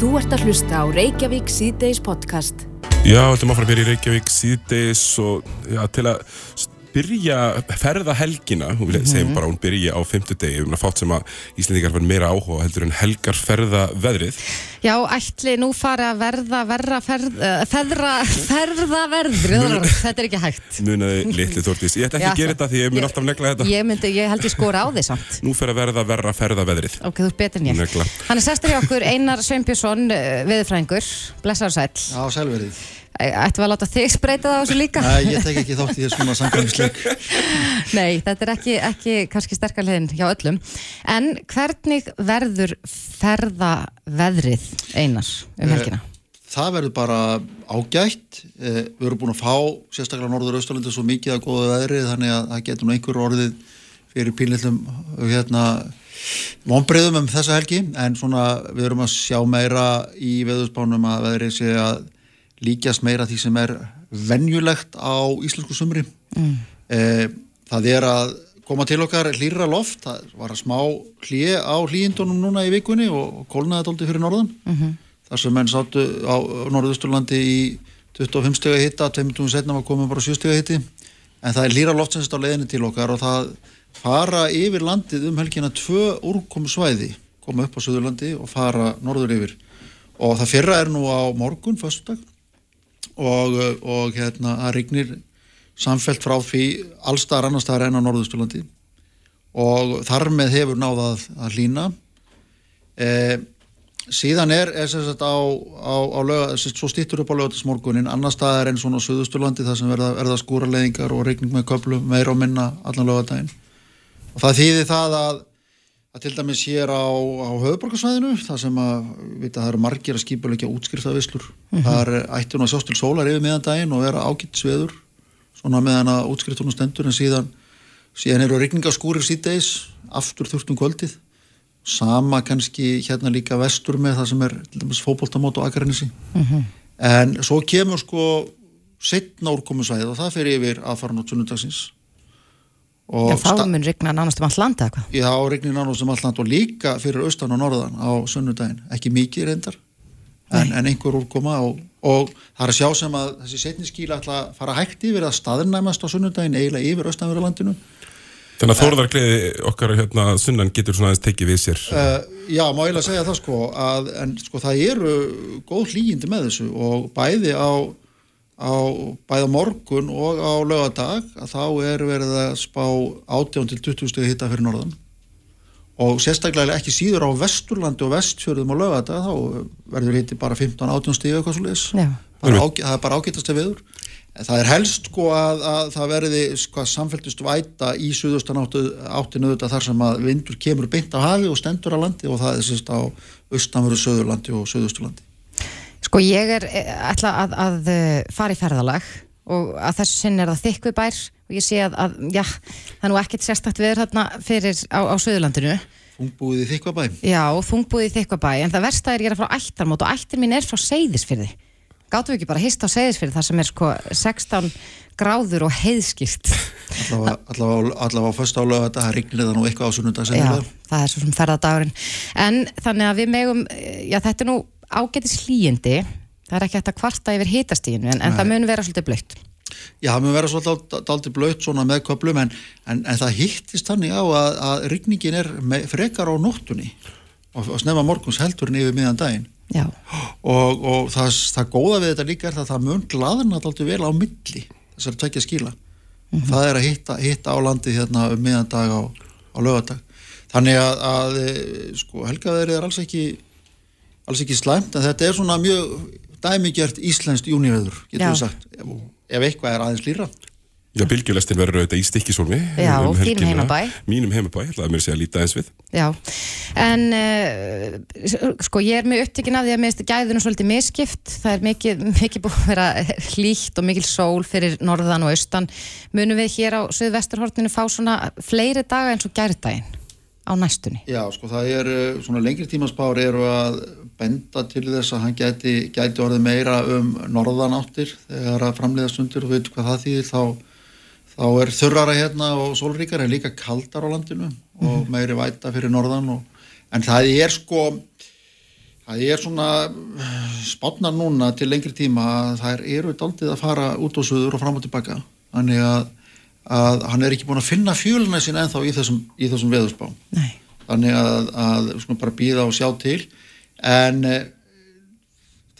Þú ert að hlusta á Reykjavík síðdeis podcast. Já, þetta er maður að vera í Reykjavík síðdeis og já, til að byrja ferða helgina, hún vil mm -hmm. segja bara hún byrja á femtudegi, um að fátt sem að Íslandíkar verður meira áhuga heldur en helgar ferða veðrið. Já, ætli nú fara að verða verða ferða verðrið, þetta er ekki hægt. Munaði litli þórtís, ég ætla ekki að gera þetta því ég mun alltaf negla þetta. Ég, myndi, ég held ég skora á því samt. Nú fer að verða verða ferða veðrið. Ok, þú er betur en ég. Negla. Hann er sestur hjá okkur Einar Sveinbjörnsson, uh, viðfræðingur, blessaður sæl. Já, sælverið. Ættu að láta þig spreita það á þessu líka? Nei, ég tek ekki þátt í þessum samkvæmsleik. Nei, þetta er ekki, ekki kannski sterkarleginn hjá öllum. En hvernig verður ferðaveðrið einar um eh, helgina? Það verður bara ágætt. Eh, við erum búin að fá sérstaklega Norður-Östalandi svo mikið að góða veðrið þannig að það getur nú einhver orðið fyrir pínlillum hérna, vonbreiðum um þessa helgi en svona við erum að sjá meira í veðurspánum að veðrið sé að líkjast meira því sem er venjulegt á íslensku sumri. Mm. eh, það er að koma til okkar hlýra loft. Það var að smá hlýje á hlýjindunum núna í vikunni og kólnaði þetta aldrei fyrir norðan. Mm -hmm. þar sem menn sáttu á Norðusturlandi í 25 steg að hitta 20 setna var komið bara 7 steg að hitti en það er hlýra loft sem er á leðinni til okkar og það fara yfir landið um helgina tvö úrkomu svæði koma upp á Suðurlandi og fara norður yfir. Og það fyrra er nú á morgun, fyrstudag og, og hérna það rignir samfelt frá því allstaðar annar staðar enn á Norðusturlandi og þar með hefur náðað að hlýna. E, síðan er, er sagt, á, á, á löga, svo stýttur upp á lögatismorgunin annar staðar enn svona á Suðusturlandi þar sem verða, verða skúraleðingar og regning með köplum meira og minna allan lögadaginn og það þýðir það að að til dæmis hér á, á höfuborgarsvæðinu það sem að, vita, það eru margir að skipa ekki útskriftavislur mm -hmm. það er ættun og sjóstil sólar yfir meðan daginn og vera ágitt sveður svona meðan að útskriftunum stendur en síðan, síðan eru regningaskúrir síðdeis, aftur þurftum kvöldið sama kannski hérna líka vestur með það sem er til dæmis fókbóltamót og aðgrænissi mm -hmm. en svo kemur sko setna úrkomusvæð og það fer yfir aðfara nátt sunnundagsins Já, þá mun regna nánast um all land eða hvað? Já, regna nánast um all land og líka fyrir austan og norðan á sunnudagin, ekki mikið reyndar, en, en einhver úrkoma og, og það er að sjá sem að þessi setniskíla ætla að fara hægt yfir að staðnæmast á sunnudagin, eiginlega yfir austanverðu landinu. Þannig að þóruðarkleiði okkar hérna sunnan getur svona aðeins tekið við sér? Uh, já, má ég lega segja það sko, að, en sko það eru góð hlýjindi með þessu og bæði á á bæða morgun og á lögadag að þá er verið að spá 18 til 20 steg hitta fyrir norðan. Og sérstaklega ekki síður á vesturlandi og vestfjörðum á lögadag þá verður hitti bara 15-18 steg eitthvað svo leiðis það er bara ágætast að viður það er helst sko að, að það verði sko samfélgist væta í suðustan áttinu þetta þar sem að vindur kemur beint á hafi og stendur á landi og það er sérst á austanveru söðurlandi og söðusturlandi Sko ég er ætla að, að eh, fara í ferðalag og að þessu sinn er það þykku bær og ég sé að, að já, það er nú ekkert sérstakt viður hérna fyrir á, á Suðurlandinu. Þungbúið í þykvabæ? Já, þungbúið í þykvabæ, en það versta er ég er frá ættarmót og ættir mín er frá Seyðisfyrði. Gáttu við ekki bara hist á Seyðisfyrði þar sem er sko 16 gráður og heiðskipt. Allavega á först álega þetta, það rignir það nú eitthvað á sunnundag. Já, það er svo sem ferðadagurinn. En þannig að við megum, já þetta er nú ágætis hlýjindi það er ekki hægt að kvarta yfir hitastíðinu en, en það mun vera svolítið blöytt Já, það mun vera svolítið blöytt með köplum en, en, en það hittist þannig á að, að rigningin er með, frekar á nóttunni og, og snemma morguns heldurinn yfir miðan daginn. Og, og það, það góða við þetta líka er það að það mun glaðna aldrei vel á milli þessar tvekja skíla mm -hmm. það er að hitta, hitta á landi hérna um miðan dag á, á lögadag þannig að, að sko, helgaverið er alls ekki alls ekki slæmt en þetta er svona mjög dæmigjart íslenskt júniöður getur við sagt, ef, ef eitthvað er aðeins lýra Já, bylgjulestin verður auðvitað í stikkisólmi Já, um þínum heimabæ. Mínum heimabæ, ég ætlaði að mér sé að líta eins við. Já, en uh, sko ég er mjög upptikinn af því að mér finnst gæðunum svolítið miskipt það er mikið, mikið búið að vera hlýtt og mikil sól fyrir norðan og austan. Munum við hér á Suðvesturhortinu fá svona fleiri daga eins og gærdaginn á næstunni? Já, sko það er svona lengri tímaspár eru að benda til þess að hann gæti, gæti orðið meira um norðanáttir þegar að framleiða stundir og veit hvað það þýðir þá, þá er þurrara hérna og sólríkar en líka kaldar á landinu og mhm. meiri væta fyrir norðan og, en það er sko Það er svona spánar núna til lengri tíma að þær eru daldið að fara út á söður og fram og tilbaka. Þannig að, að hann er ekki búin að finna fjöluna sín ennþá í þessum, í þessum veðurspám. Nei. Þannig að, að skulum bara býða og sjá til. En eh,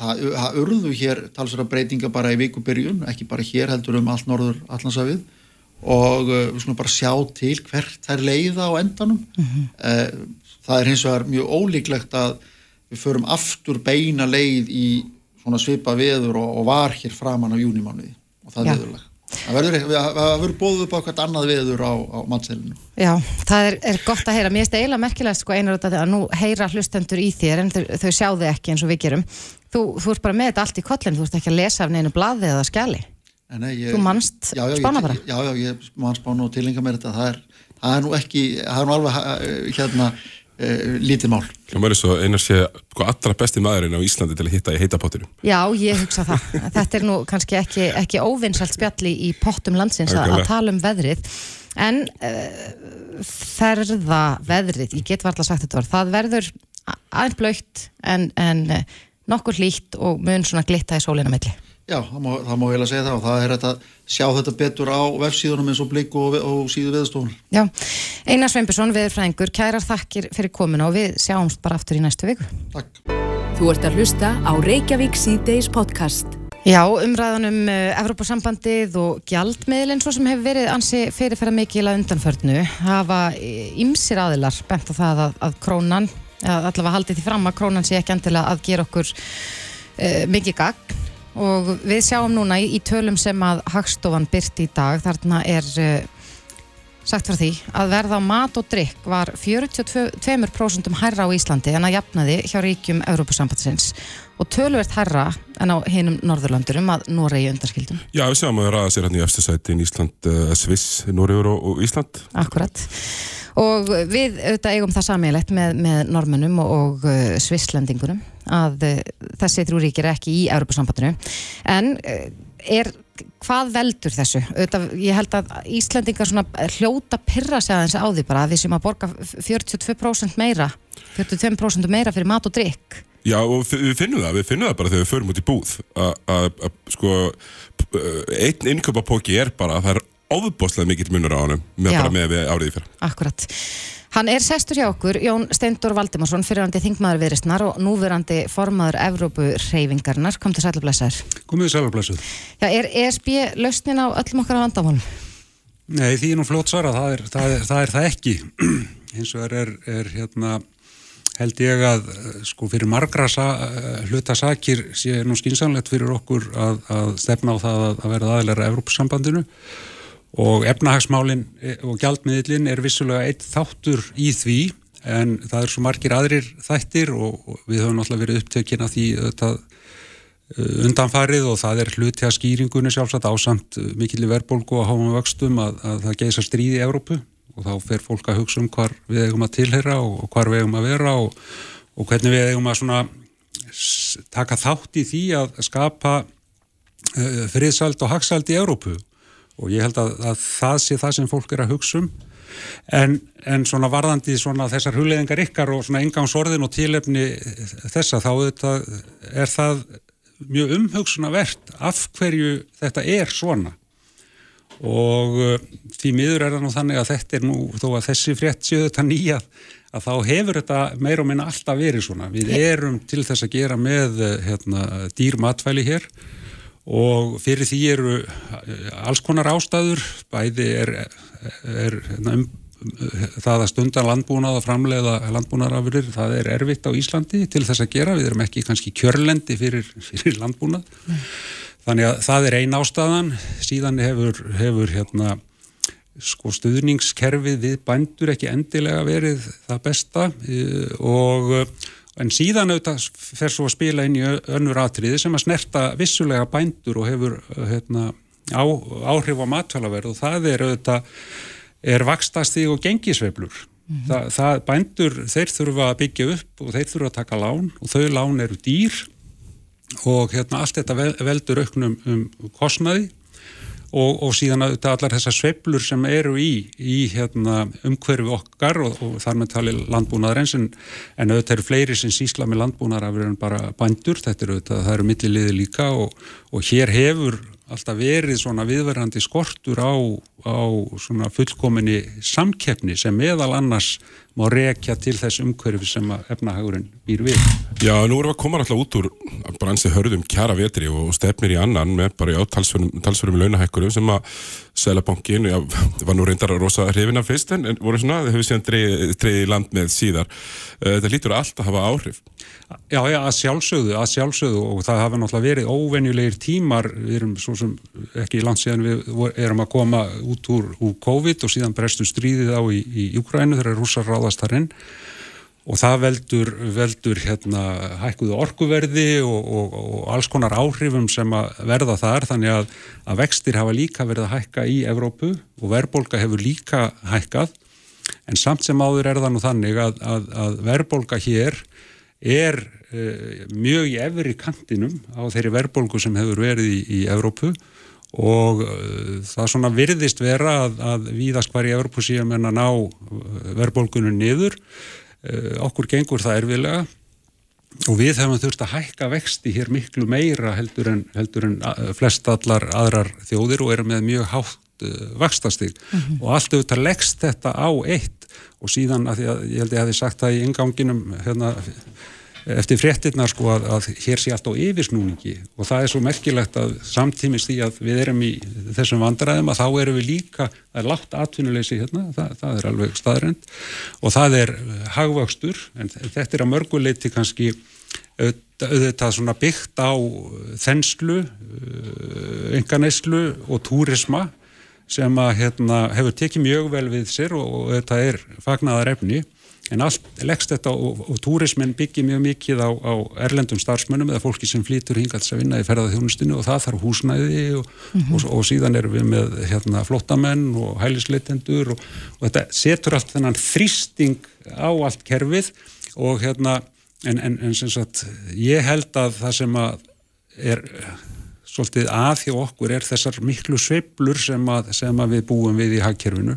það, það urðu hér talsverða breytinga bara í vikubyrjun, ekki bara hér heldur um allt norður allansafið og uh, við skulum bara sjá til hvert þær leiða á endanum. Mm það er hins vegar mjög ólíklegt að við förum aftur beina leið í svona svipa veður og, og var hér framann á júnimánuði og það er veðurleg. Það verður, bóðið upp á hvert annað veður á, á mannsælinu. Já, það er, er gott að heyra. Mér finnst það eiginlega merkilegt sko einar því að nú heyra hlustendur í þér en þau, þau sjá þig ekki eins og við gerum. Þú, þú ert bara með þetta allt í kollin, þú ert ekki að lesa af neinu blaði eða skjali. Nei, ég, Þú manst já, já, spána bara? Já, já, ég mann spána og tilenga mér þetta. Það er, það er nú ekki, það er nú alveg eh, hérna lítið mál. Hljómar er svo einar sé sko, allra besti maðurinn á Íslandi til að hitta í heitapottinu. Já, ég hugsa það. Þetta er nú kannski ekki, ekki óvinnsalt spjalli í pottum landsins að, að tala um veðrið. En uh, ferða veðrið, ég get varla sagt þetta var, það verður aðeins blöytt en, en uh, nokkur hlýtt og mun svona glitta í sólina milli. Já, það má, það má eiginlega segja það og það er þetta sjá þetta betur á vefsíðunum eins og blik og, og síðu veðstofun. Já, Einar Sveinbjörnsson, viðurfræðingur, kærar þakkir fyrir komuna og við sjáumst bara aftur í næstu viku. Takk. Þú ert að hlusta á Reykjavík síðdeis podcast. Já, umræðan um uh, Evrópusambandið og gjaldmiðlinn svo sem hefur verið ansi fyrirferða mikil að undanförnu hafa ymsir aðilar bent á það að, að krónan, að allavega haldið því fram að krónan sé ekki endilega að gera okkur uh, mikið gagn og við sjáum núna í, í tölum sem að Hagstofan byrt í dag, þarna er uh, sagt frá því að verða á mat og drikk var 42% hærra á Íslandi en að jafnaði hjá ríkjum Evrópusambandsins og töluvert hærra en á hinum Norðurlöndurum að Noregi undarskildum. Já, við sjáum að það ræða sér hann í eftir sætin Ísland, uh, Sviss, Noregur og, Ísland. Akkurat. Og við auðvitað eigum það samílegt með, með normennum og, og uh, svisslendingurum að uh, þessi þrjú ríkir er ekki í Europasambandinu. En er, hvað veldur þessu? Auðvitað, ég held að Íslendingar svona hljóta pyrra sig aðeins á því bara að við sem að borga 42% meira 42% meira fyrir mat og drikk. Já, og við finnum það, við finnum það bara þegar við förum út í búð að- sko p- einn innköpapóki er bara að það er áðbóðslega mikill munur á honum með með við áriði fyrir. Akkurat. Hann er sestur hjá okkur, Jón Steindor Valdimarsson, fyrirandi þingmaður viðristnar og núverandi formaður Evrópu reyfingarnar. Kom til sælu blessaður. Komið sælarblæsuð. Já, er ESB lausnin á öllum okkar vandamálum? Nei, því nú fljótt svara, það er það, er, það, er það ekki. Hins vegar er, er hérna, held ég að eh, sko fyrir margra sa, eh, hluta sakir sé nú skynsanlegt fyrir okkur að, að stefna á það að, að verða aðlæra Evrópusambandinu og efnahagsmálin eh, og gjaldmiðlin er vissulega eitt þáttur í því en það er svo margir aðrir þættir og, og við höfum náttúrulega verið upptökin að því þetta undanfarið og það er hluti að skýringunni sjálfsagt ásamt uh, mikilli verðbólgu og háma vöxtum að, að það geisa stríði í Evrópu. Og þá fer fólk að hugsa um hvar við eigum að tilheyra og, og hvar við eigum að vera og, og hvernig við eigum að svona taka þátt í því að skapa friðsæld og hagsæld í Evrópu og ég held að, að það sé það sem fólk er að hugsa um. En, en svona varðandi svona þessar hugleðingar ykkar og svona engangsorðin og tilefni þessa þá er það mjög umhugsunavert af hverju þetta er svona. Og uh, því miður er það nú þannig að þetta er nú þó að þessi frétt séu þetta nýja að þá hefur þetta meir og minna alltaf verið svona. Við erum til þess að gera með uh, hérna, dýr matvæli hér og fyrir því eru uh, alls konar ástæður. Bæði er, er hérna, um, það að stundan landbúnað og framleiða landbúnaðarafurðir, það er erfitt á Íslandi til þess að gera, við erum ekki kannski kjörlendi fyrir, fyrir landbúnað. Þannig að það er ein ástæðan. Síðan hefur, hefur hérna sko stuðningskerfið við bændur ekki endilega verið það besta. Eh, og en síðan auðvitað fer svo að spila inn í önnur atriði sem að snerta vissulega bændur og hefur hérna, á, áhrif á matvælaverð og það er auðvitað er vakstastig og gengisveiflur. Þa, það, bændur, þeir þurfa að byggja upp og þeir þurfa að taka lán og þau lán eru dýr og hérna allt þetta vel- veldur auknum um kostnaði og, og síðan að allar þessar sveplur sem eru í, í hérna, umhverfi okkar og, og þar með tali landbúnaðarins en, en auðvitað eru fleiri sem sísla með landbúnaðar af verðan bara bændur, þetta eru auðvitað, það eru milliliði líka og, og hér hefur alltaf verið svona viðverðandi skortur á, á svona fullkominni samkeppni sem meðal annars má rekja til þess umhverfi sem efnahagurinn býr við. Já, nú erum við að koma alltaf út úr bara ansi hörðum kjara vetri og stefnir í annan með bara já, talsverðum launahækkurum sem að Sælabankin, já, var nú reyndar að rosa hrifina fyrst en, voru svona, þau hefur síðan dreyið í land með síðar. Eh, þetta lítur alltaf að hafa áhrif. Já, já, að sjálfsögðu, að sjálfsögðu og það hafa náttúrulega verið óvenjulegir tímar, við erum svo sem ekki í landsíðan við erum að koma út úr, úr COVID og síðan brestu stríðið á í, í Júkrænu þegar rússar ráðast þar inn og það veldur, veldur hérna hækkuðu orkuverði og, og, og alls konar áhrifum sem að verða þar þannig að, að vextir hafa líka verið að hækka í Evrópu og verðbólka hefur líka hækkað. En samt sem áður er það nú þannig að, að, að verðbólka hér er uh, mjög í efri kantinum á þeirri verðbólku sem hefur verið í, í Evrópu og uh, það svona virðist vera að, að víðast hvar í Evrópu síðan menna ná uh, verðbólkunum niður. Eh, okkur gengur það erfilega og við hefum þurft að hækka vexti hér miklu meira heldur en, heldur en eh, flest allar aðrar þjóðir og erum með mjög hátt uh, vaxtastig. Mm -hmm. og allt auðvitað leggst þetta á eitt. Og síðan að, að ég held ég að ég sagt það í inganginum hérna eftir fréttirna sko að, að hér sé allt á yfirsnúningi. Og það er svo merkilegt að samtímis því að við erum í þessum vandræðum að þá erum við líka, það er látt atvinnuleysi hérna, það, það er alveg staðrend og það er eh, hagvöxtur en þetta er að mörguleiti kannski auðvitað svona byggt á þenslu, enganeyslu eh, og túrisma sem að hérna, hefur tekið mjög vel við sér og, og þetta er fagnaðar efni en allt leggst þetta og, og túrismin byggir mjög mikið á, á erlendum starfsmönnum eða fólki sem flýtur hingað þess að vinna í ferðarþjónustinu og það þarf húsnæði og, mm -hmm. og, og síðan erum við með hérna, flottamenn og hælisleitendur og þetta setur allt þennan þrýsting á allt kerfið og hérna en, en, en sem sagt ég held að það sem að er svolítið að hjá okkur er þessar miklu sveiblur sem, sem að við búum við í hagkerfinu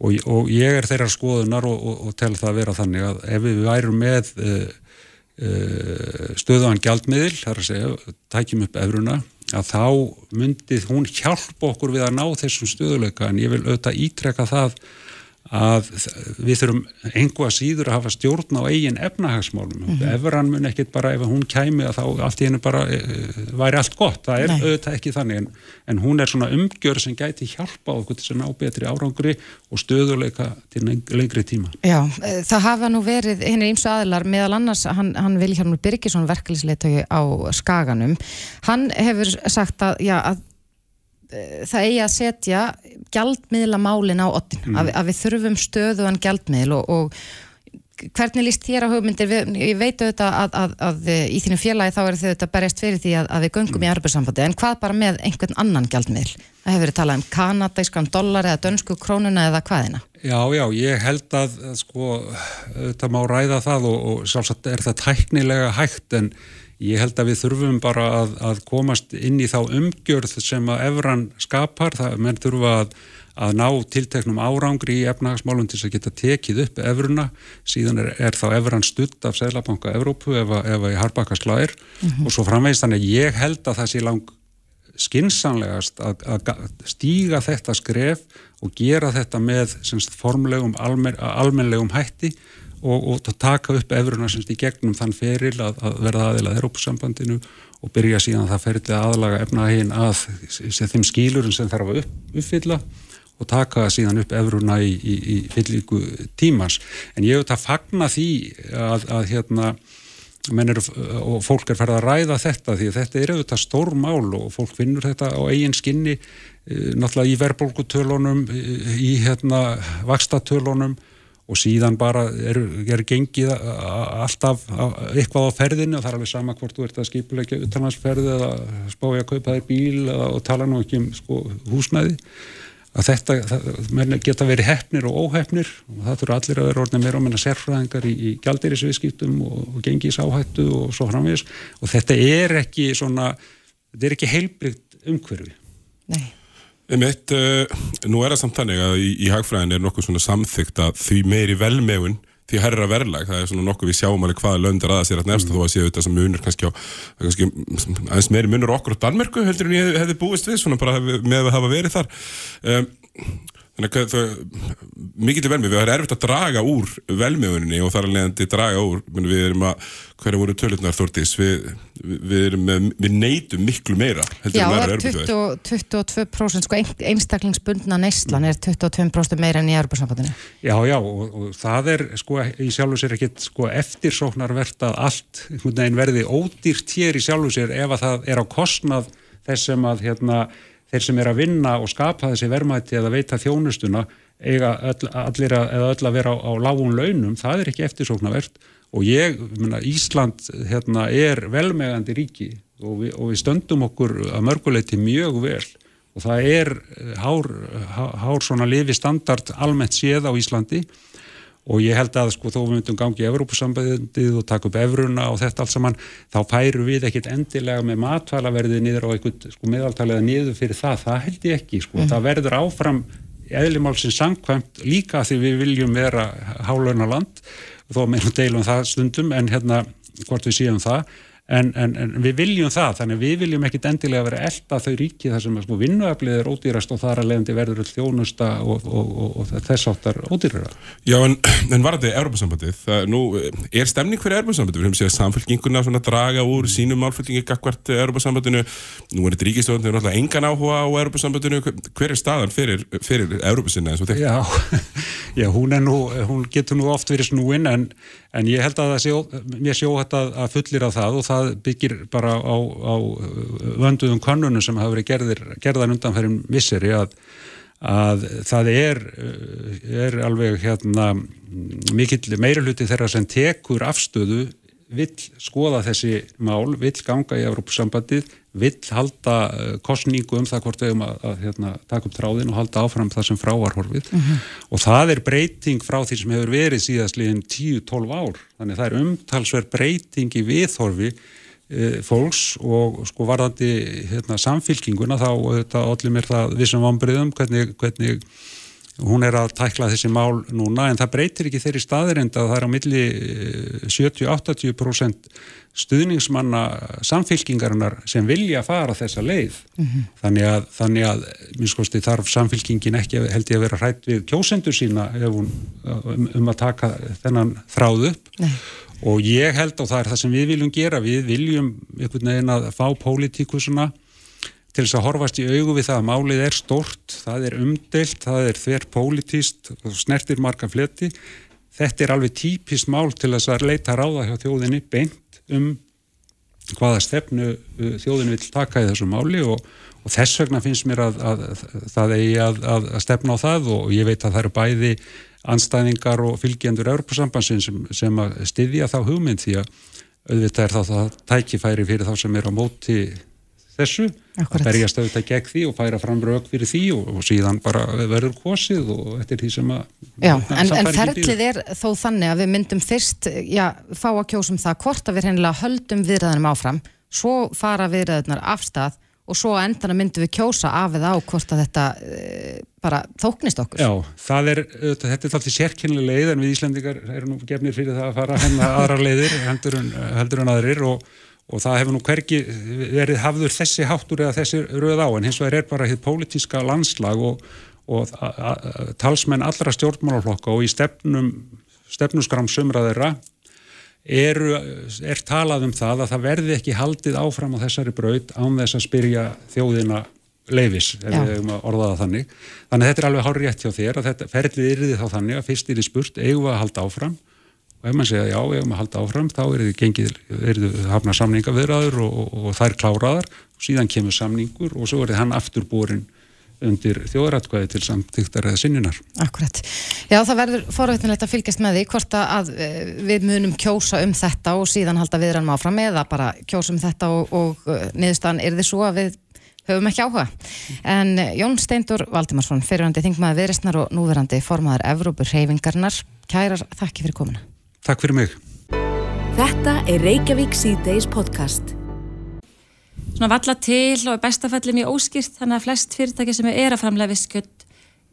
og, og ég er þeirra skoðunar og, og, og tel það að vera þannig að ef við værum með uh, uh, stöðan gjaldmiðil, þar að segja, tækjum upp efruna, að þá myndið hún hjálpa okkur við að ná þessum stöðuleika en ég vil auðvitað ítrekka það að við þurfum einhvað síður að hafa stjórn á eigin efnahagsmálum. Mm -hmm. Efran mun ekkit bara ef hún kæmi að þá allt í hennu bara e, væri allt gott. Það er Nei. auðvitað ekki þannig en, en hún er svona umgjör sem gæti hjálpa okkur til að ná betri árangri og stöðuleika til lengri tíma. Já, e, það hafa nú verið hinn er ímsu aðlar meðal annars hann, hann Viljarnur Birgisson verkefliðsleitögi á Skaganum. Hann hefur sagt að, já, að Eh, það eigi að setja gjaldmiðla málin á ottin, mm. að, að við þurfum stöðuðan gjaldmiðl og, og hvernig líst þér á hugmyndir við, ég veit auðvitað að, að, að í þínu félagi þá er þau auðvitað berjast fyrir því að við göngum mm. í arbeidssamfandi, en hvað bara með einhvern annan gjaldmiðl? Það hefur verið talað um kanadæskan dollar eða dönsku krónuna eða hvaðina? Já, já, ég held að sko, þetta má ræða það og, og sjálfsagt er það tæknilega hægt en Ég held að við þurfum bara að, að komast inn í þá umgjörð sem að Evran skapar, það menn þurfa að, að ná tilteknum árangri í efnahagsmálum til að geta tekið upp Evruna, síðan er, er þá Evran stutt af Sælabanka Evrópu ef að í Harbaka slæðir mm -hmm. og svo framvegist þannig að ég held að það sé lang skinsanlegast að, að stíga þetta skref og gera þetta með semst, formlegum, almen, almenlegum hætti og, og taka upp efruðna semst í gegnum þann feril að, að verða aðilað Európusambandinu og byrja síðan það að aðlaga efnahegin að þeim skýlurinn sem þarf að upp, uppfylla og taka síðan upp efruðna í, í, í fyllíku tímans. En ég þetta fagna því að, að hérna Eru, og fólk er ferð að ræða þetta því þetta er auðvitað stór mál og fólk finnur þetta á eigin skinni eh, náttúrulega í verðbólkutölunum í hérna vakstatölunum og síðan bara er, er gengið alltaf eitthvað á ferðinu og það er alveg sama hvort þú ert að skipulegja utanlandsferði eða spája að kaupa þér bíl og tala nú ekki um sko, húsnæði. Að þetta, það, geta verið hefnir og óhefnir og það þurfa allir að vera orðin meira og menna sérfræðingar í, í gældirisviðskiptum og, og gengisáhættu og svo framvegis. Og þetta er ekki svona, þetta er ekki heilbrygt umhverfi. Nei Einmitt, uh, nú er það samt þannig að í, í hagfræðin er nokkuð svona samþygt að því meiri velmegun því herra verðlag, það er svona nokkuð við sjáum alveg hvaða löndar aða sér að nefnst mm. þó að séu þetta sem munur kannski á kannski, aðeins meiri munur okkur á Danmörku heldur en ég hefði búist við svona bara með að hafa verið þar um, Þannig að það, mikið til velmið, við erum erfitt að draga úr velmiðuninni og þar alveg að draga úr, við erum að, hverja voru tölurnar Þortís, við, við við neytum miklu meira. Já, það er 20, 22% sko einstaklingsbundna neyslan er 22% meira enn í Europasambandinu. Já, já, og, og það er sko í sjálfu sér ekkit sko eftirsóknarvert að allt verði ódýrt hér í sjálfu sér ef að það er á kostnað þess sem að hérna þeir sem er að vinna og skapa þessi vermaðti eða veita þjónustuna eiga öll, allir að, öll að vera á, á lágun launum, það er ekki eftirsóknarvert. Og ég, minna, Ísland hérna, er velmegandi ríki og við, og við stöndum okkur að mörguleiti mjög vel. Og það er eh, hár, hár svona lifi standard almennt séð á Íslandi og ég held að sko þó við myndum gangi í Evrópusambandið og taka upp Evruna og þetta allt saman, þá færu við ekkit endilega með matvælaverðið niður á eitthvað sko meðaltalega niður fyrir það, það held ég ekki sko, mm. það verður áfram eðlimálsins sangkvæmt líka því við viljum vera hálöna land og þó meðnum deilum það stundum en hérna hvort við séum það En, en, en við viljum það, þannig að við viljum ekkit endilega vera elda þau ríki þar sem sko, vinnuaflið er ódýrast og þar að leiðandi verður þjónusta og, og, og, og þess áttar ódýrara. Já, en, en var þetta Europasambandið? Nú, er stemning fyrir Europasambandið? Við höfum séð samfélkinguna svona draga úr sínum málflutningi gagvart Europasambandinu. Nú er þetta ríkistofnir, það er náttúrulega engan áhuga á Europasambandinu. Hver er staðan fyrir, fyrir Europasinna eins og þetta? Já, já hún, nú, hún getur nú oft verið snúin en En ég held að sjó, mér sjó þetta að fullir af það og það byggir bara á, á vönduðum konunum sem hafa verið gerðir, gerðan undanferðin visseri að, að það er, er alveg hérna, mikill meiruluti þeirra sem tekur afstöðu vill skoða þessi mál, vill ganga í Európusambandið, vill halda eh, kostningu um það hvort við höfum að, að hérna, taka upp tráðin og halda áfram það sem fráarhorfið mm -hmm. og það er breyting frá því sem hefur verið síðastliðin 10-12 ár, þannig það er umtalsverð breyting í viðhorfi e, fólks og sko varðandi hérna, samfylkinguna þá allir mér það vissum vambriðum hvernig, hvernig hún er að tækla þessi mál núna en það breytir ekki þeirri staðirind að það er á milli 70-80% eh, stuðningsmanna samfylkingarinnar sem vilja fara þessa leið mm -hmm. þannig að, þannig að skoðsti, þarf samfylkingin ekki held ég að vera hrætt við kjósendur sína hún, um, um að taka þennan þráð upp Nei. og ég held og það er það sem við viljum gera við viljum einhvern veginn að fá pólitíkusuna til þess að horfast í augu við það að málið er stort, það er umdelt, það er þver pólitíst og snertir marga fletti. Þetta er alveg típist mál til þess að leita ráða hjá þjóðinni beint um hvaða stefnu uh, þjóðin vil taka í þessu máli og, og þess vegna finnst mér að, að, að það eigi að, að stefna á það og ég veit að það eru bæði anstæðingar og fylgjendur Europasambansin sem, sem að styðja þá hugmynd því að auðvitað er það, það tækifæri fyrir þá sem er á móti þessu Akkurat. að berjast auðvitað gegn því og færa fram rauk fyrir því og, og síðan bara verður kosið og þetta er því sem að Já, en, en ferlið er þó þannig að við myndum fyrst, já, fá að kjósum það hvort að við hennilega höldum viðræðanum áfram svo fara viðræðunar afstað og svo endana myndum við kjósa af eða á hvort að þetta e, bara þóknist okkur. Já, það er þetta er þáttið sérkynlega leið en við Íslandikar erum nú gefnir fyrir það að fara hennar aðra leiðir heldur en aðrir og og það hefur nú hverki verið hafður þessi háttur eða þessi röð á en hins vegar er bara hitt pólitíska landslag og, og talsmenn allra stjórnmálaflokka og í stefnum stefnuskram sumraðera er, er talað um það að það verði ekki haldið áfram á þessari braud án þess að spyrja þjóðina leifis, ef við hefum að orða það þannig. Þannig að þetta er alveg hár rétt hjá þér að þetta ferlið yrði þá þannig að fyrst er í spurt eigum við að halda áfram og ef mann segja já, ef maður halda áfram þá er þið hafna samningavirðaður og, og, og þær kláraðar og síðan kemur samningur og svo er þið hann afturborin undir þjóðratkvæði til samtíktar eða sinninar. Akkurat. Já, það verður forveitinlegt að fylgjast með því hvort að eh, við munum kjósa um þetta og síðan halda viðrann áfram eða bara kjósa um þetta og, og eh, niðurstaðan er þið svo að við höfum ekki áhuga. En eh, Jón Steindur Valdimarsson, fyrirhandi þingmaði viðristnar og núverandi formaður Evrópur reyfingarnar, kærar þakki fyrir komuna. Takk fyrir mig. Þetta er Reykjavík C-Days podcast. svona valla til og bestafalli mjög óskýrt þannig að flest fyrirtæki sem er að framlega visskjött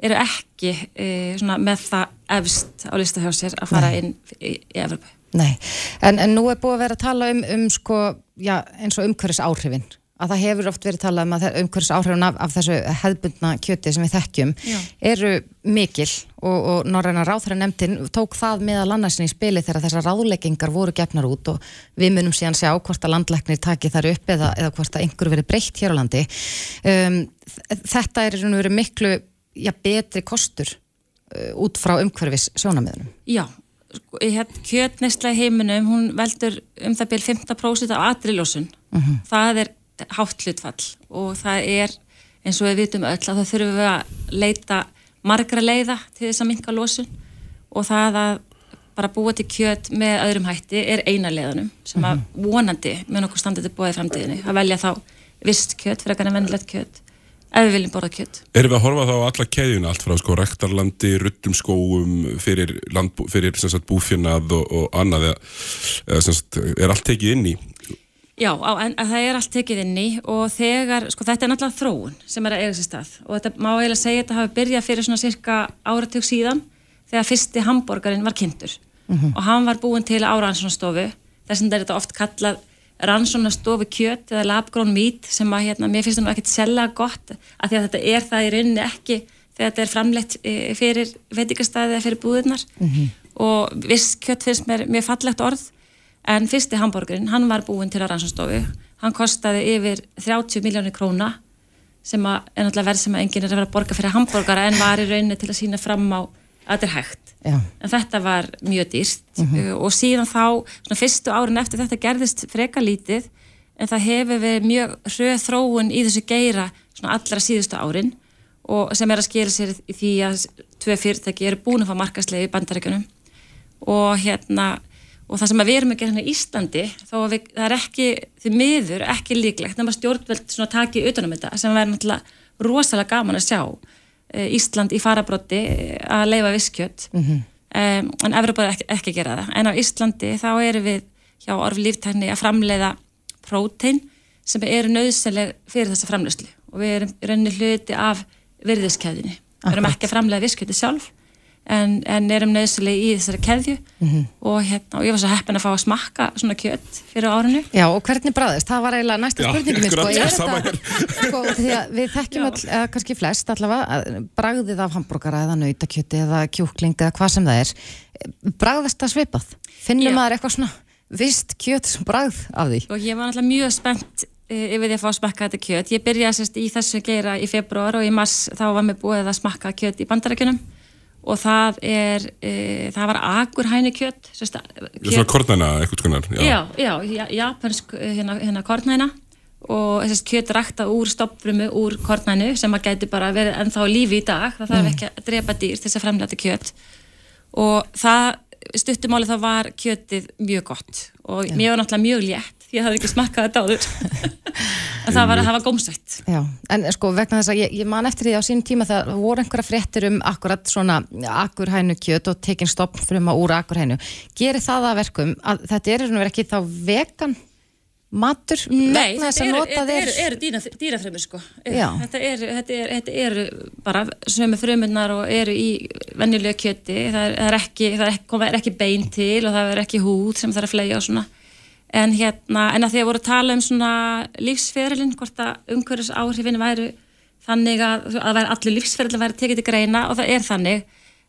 eru ekki e, svona, með það efst á lista hjá sér að fara Nei. inn í, í Evropu. Nei, en, en nú er búið að vera að tala um, um sko, já, eins og umhverfis áhrifin að það hefur oft verið talað um að umhverfis áhrifin af, af þessu hefðbundna kjöti sem við þekkjum Já. eru mikil og, og Norræna ráþæra nefndin tók það meðal annarsin í spili þegar þessar ráðleggingar voru gefnar út og við munum síðan sjá hvort að landlæknir taki þar upp eða, eða hvort að einhverju verið breytt hér á landi um, þetta er veru miklu já, betri kostur uh, út frá umhverfis sjónamiðunum Já, sko, hérna kjötneisla í heiminum, hún veldur um það byrj 15% af atriljósun. Það er hátt hlutfall og það er eins og við vitum öll að það þurfum við að leita margra leiða til þess að minka losun og það að bara búa til kjöt með öðrum hætti er eina leiðanum sem að vonandi mun okkur standa til búið í framtíðinni að velja þá vist kjöt fyrir að vennilegt kjöt ef við viljum borða kjöt. Erum við að horfa þá á alla keðjuna, allt frá sko rektarlandi, ruttum skóum, fyrir, fyrir búfjörnað og, og annað, eða, eða sagt, er allt tekið inn í? Já, á, en að það er allt tekið inn í og þegar, sko þetta er náttúrulega þróun sem er að eiga sér stað og þetta má eiginlega segja að þetta hafi byrjað fyrir svona cirka áratug síðan þegar fyrsti hambúrgarinn var kynntur. Og hann var búinn til árannsónastofu þess vegna er þetta oft kallað rannsónastofu kjöt eða labgrón mít sem að hérna, mér finnst það nú ekkert selga gott að því að þetta er það í rauninni ekki þegar þetta er framleitt eh, fyrir veitingastæði eða fyrir búðirnar. Og viss kjöt finnst mér mjög fallegt orð en fyrsti hambúrgurinn, hann var búinn til að rannsónstofu hann kostaði yfir 30 miljónir króna sem að er náttúrulega verð sem að enginn er að vera að borga fyrir hambúrgara en var í rauninni til að sína fram á að þetta er hægt. Já. en þetta var mjög dýrt. Uh, og síðan þá, svona fyrstu árin eftir þetta gerðist freka lítið en það hefur verið mjög hröð þróun í þessu geira svona allra síðustu árin og sem er að skila sér í því að tvö fyrirtæki eru búin að fá markaslegi í bandarækjunum og hérna og það sem að við erum að gera hérna í Íslandi að við, það er ekki, því miður ekki líklegt nema stjórnvöld svona taki utanum þetta sem verður náttúrulega rosalega gaman að sjá eh, Ísland í farabrotti eh, að leifa viskjöt um, en Evropa er ekki, ekki að gera það. En á Íslandi þá erum við hjá orf líftækni að framleiða prótein sem eru nöðsynleg fyrir þessa framleiðslu. Og við erum rauninni hluti af virðiskeiðinni við erum ekki að framleiða viskjöti sjálf en, en erum nöðsynleg í þessari keðju. Og, hérna, og ég var svo heppin að fá að smakka svona kjött fyrir árinu. Já, og hvernig bræðist? Það var eiginlega næsta Já, spurningin minn, sko, er sko, því að við þekkjum all, eða kannski flest allavega, að bragðið af hambúrgara eða nautakjöti eða kjúkling eða hvað sem það er, bragðast það svipað? Finnum maður eitthvað svona vist kjöt sem bragð af því? og ég var náttúrulega mjög spennt eh, yfir því að fá að smakka þetta kjött ég byrjaði sérst í þessu geira í februar og í mars þá var mér búið að smakka kjött í bandarækjunum og það er e, það var agurhæni kjött sérst, Svona kornana, eitthvað skonar. já, já, já, japansk eh, hérna, hérna kornæna. Og þess kjöt rækta úr stopfrumu úr kornænu sem að gæti bara verið ennþá lífi í dag. Það þarf ekki að drepa dýr til þess að fremlega þetta kjött og það stuttumáli þá var kjötið mjög gott. Og mér var náttúrulega mjög létt ég hafði ekki smakkað þetta áður. En það var, það var gómsætt. Já, en sko vegna þess að ég, ég man eftir því á sínum tíma þegar voru einhverja fréttir um akkurat svona akurhænu kjöt og tekin stopp fruma úr akurhænu. Gerir það að verkum að þetta er nú ekki þá vegan matur Nei, þetta að þeir eru, eru dýra, dýrafremur sko. Þetta eru, þetta, þetta eru bara sömu frumurnar og eru í venjulega kjöti. Það er, það er ekki, það er ekki, er ekki bein til og það er ekki húð sem það er að flega og svona en hérna, en að því að voru að tala um svona lífsferilin, hvort að umhverjus áhrifin væru þannig að, að allir lífsferilin væri tekið til greina og það er þannig.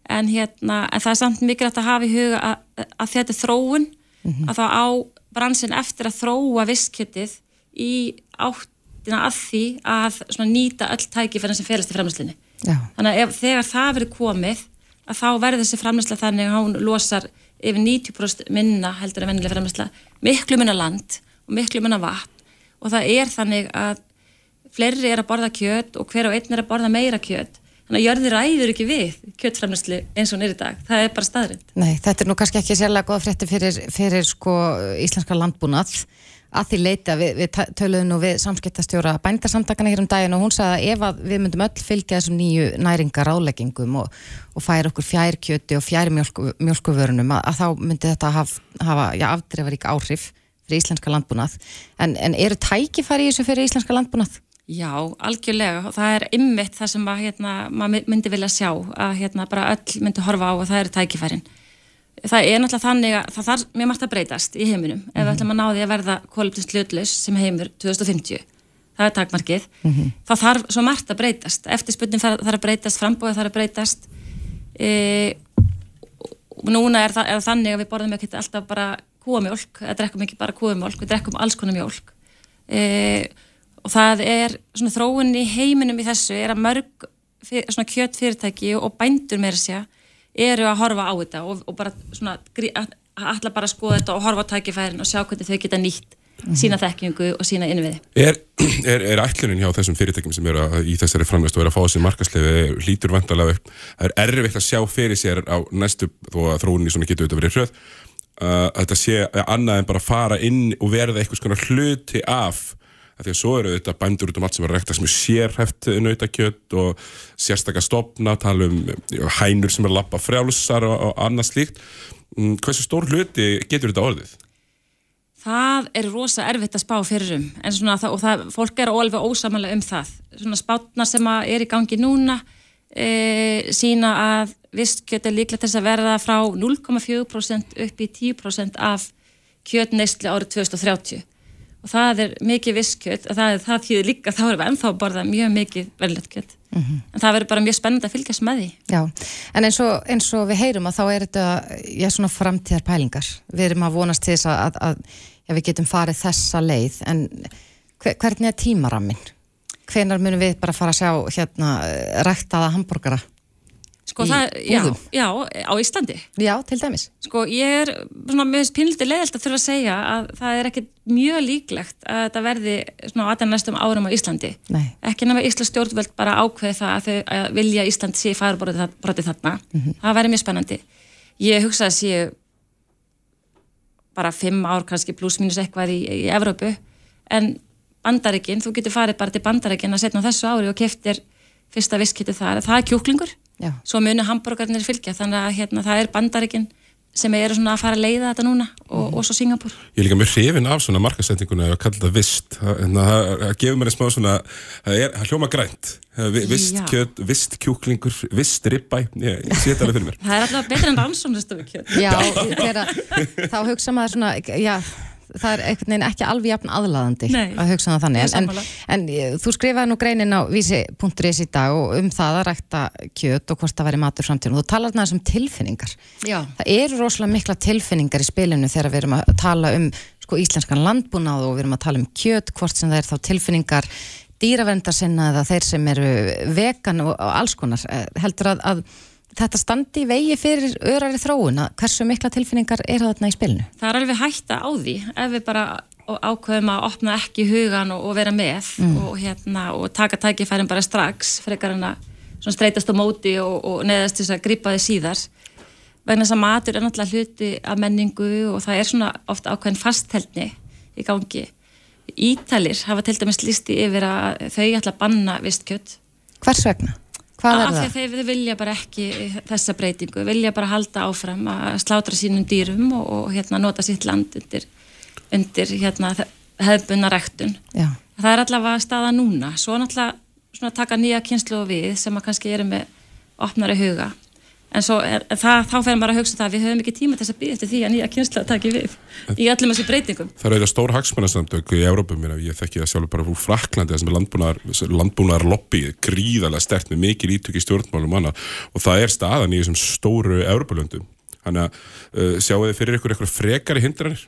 En hérna, en það er samt mikilvægt að hafa í huga að, að þetta er þróun að þá á bransin eftir að þróa visskjötið í áttina að því að svona nýta öll tækifærin sem félast í framlýslinni Já, þannig að ef, þegar það verður komið að þá verður þessi framlýsla þannig að hún losar yfir 90% minna heldur en vennilega framlýsla miklu minna land og miklu minna vatn. Og það er þannig að fleiri er að borða kjöt og hver og einn er að borða meira kjöt. Þannig að jörði ræður ekki við kjötframlýslu eins og í dag. Það er bara staðrind nei, þetta er nú kannski ekki sérlega góða frétti fyrir, fyrir sko íslenska landbúnað að því leita, við, við töluðum nú við samskiptastjóra bændasamtakana hér um daginn og hún sagði að ef að við myndum öll fylgja þessum nýju næringar áleggingum og, og færa okkur fjærkjöti og fjær mjölku, mjölkuvörunum að, að þá myndi þetta haf, hafa já, afdreifarík áhrif fyrir íslenska landbúnað en, en eru tækifæri í þessu fyrir íslenska landbúnað? Já, algjörlega það er ymmit það sem að, hérna, maður myndi vilja sjá að hérna, bara öll myndi horfa á og það eru tækifærin. Það er náttúrulega þannig að það þarf mjög margt að breytast í heiminum ef við ætlum að ná því að verða kólumtins hlutlaus sem heimur 2050. Það er takmarkið. Mm -hmm. Það þarf svo margt að breytast. Eftirspunnin þarf að breytast, frambóðið þarf að breytast. E, núna er það, er þannig að við borðum ekki alltaf bara kúamjólk, eða drekkum ekki bara kúamjólk, við drekkum alls konar mjólk. E, og það er svona þróun í heiminum í þessu er að mörg fyr, svona kjötfyrirtæki og bændur með þessu eru að horfa á þetta og, og bara svona alltaf bara að skoða þetta og horfa á tækifærin og sjá hvernig þau geta nýtt -hmm. sína þekkingu og sína innviði. Er, er, er ætlunin hjá þessum fyrirtækjum sem eru að, í þessari framvægst og eru að fá þessi vandalega upp, það er erfitt að sjá fyrir sér á næstu þó að þróunni svona getur auðvitað verið hröð að þetta sé annað en bara fara inn og verða eitthvað svona hluti af Því að svo eru þetta bændur út um allt sem er rekta sem er sérhæft nautakjött og sérstakar stopna, tala um hænur sem er lappa frjálsar og, og annað slíkt. Mm, hversu stór hluti getur þetta orðið? Það er rosa erfitt að spá fyrir um en svona það, og það, fólk er alveg ósamanlega um það. Svona spátna sem er í gangi núna e, sína að visskjött er líklega til þess að verða frá 0,4% upp í 10% af kjötneistli árið 2030 og það er mikið visskjöld það, það þýðir líka þá erum við ennþá að borða mjög mikið verðilegt kjöld mm -hmm. en það verður bara mjög spennandi að fylgjast með því Já, en eins og, eins og við heyrum að þá er þetta, já svona framtíðar pælingar við erum að vonast til þess að, að, að já, við getum farið þessa leið en hver, hvernig er tímarammin? Hvenar munum við bara fara að sjá hérna ræktaða hambúrgara? Sko það, já, já, á Íslandi. Já, til dæmis. Sko ég er svona með pinliti leðilt að þurfa að segja að það er ekkit mjög líklegt að þetta verði svona á aðeins næstum árum á Íslandi. Nei. Ekki nema Íslands stjórnvöld bara ákveði það að þau að vilja Ísland sé farbrotið þarna. Mm -hmm. Það væri mjög spennandi. Ég hugsa að sé bara fimm ár kannski pluss mínus eitthvað í, í Evrópu en bandaríkinn, þú getur farið bara til bandaríkinn að setna þessu ári og keftir fyrsta visskittu þar, það er kjúklingur Já. svo munu hambúrgarnir fylgja þannig að hérna, það er bandaríkinn sem eru svona að fara að leiða þetta núna og, mm. og svo Singapur. Ég er líka mjög hrifin af svona markasetninguna að kalla þetta vist það, það gefur mér einn smá svona það er hljóma grænt vist kjöt, vist kjúklingur, vist ribbæ ég, ég sé þetta alveg fyrir mér. Það er alltaf betur en rannsóknustofu kjöt. Já, þegar, þá hugsa maður svona já það er einhvern veginn ekki alveg jafn aðlaðandi Nei, að hugsa það þannig. En, en, en eh, þú skrifaði nú greinin á vísi.is í dag og um það að rækta kjöt og hvort það væri matur framtíðun og þú talar þarna um tilfinningar. Já. það eru rosalega mikla tilfinningar í spilinu þegar við erum að tala um sko, íslenskan landbúnað og við erum að tala um kjöt hvort sem það er þá tilfinningar dýravendarsinna eða þeir sem eru vegan og, og alls konar. Eh, heldur að, að þetta standi í vegi fyrir örari þróun að hversu mikla tilfinningar er þarna í spilinu? Það er alveg hætta á því ef við bara ákveðum að opna ekki hugan og, og vera með mm. og, hérna, og taka tækifærin bara strax frekar en að streytast á móti og, og neðast þess að gripa þið síðar vegna þess að matur er náttúrulega hluti af menningu og það er svona ofta ákveðin fastheldni í gangi Ítalir hafa til dæmis listi yfir að þau ætla að banna vistkjött Hvers vegna? Hvað er það? Þeir vilja bara ekki þessa breytingu, vilja bara halda áfram að slátra sínum dýrum og, og hérna, nota sitt land undir, undir hérna, hefðbunna rektun. Já. Það er allavega staða núna, svo náttúrulega taka nýja kynslu og við sem að kannski eru með opnari huga en svo er, það, þá ferum bara að hugsa það við höfum ekki tíma til þess að býða eftir því að nýja kynsla taki við í öllum þessu breytingum. Það eru stór hagsmannastandök í Európum ég þekki það sjálfur bara frá Fraklandi þess að landbúnar, landbúnar lobby gríðarlega stert með mikið ítök í stjórnmálum og, og það er staðan í þessum stóru Európulöndum þannig að uh, sjáu þið fyrir ykkur, ykkur frekari hindranir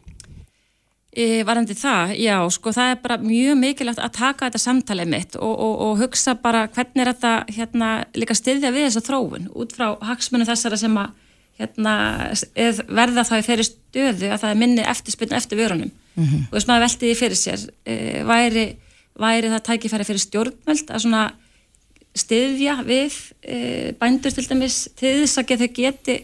varandi það, já, sko það er bara mjög mikilvægt að taka þetta samtalið mitt og, og, og hugsa bara hvernig er þetta hérna líka stiðja við þessa þróun út frá hagsmunum þessara sem að hérna verða þá í þeirri stöðu að það er minni eftirspiln eftir vörunum mm -hmm. og þess að maður veldi því fyrir sér e, væri, væri það tækifæri fyrir stjórnvöld að svona stiðja við e, bændur til dæmis til þess að þau geti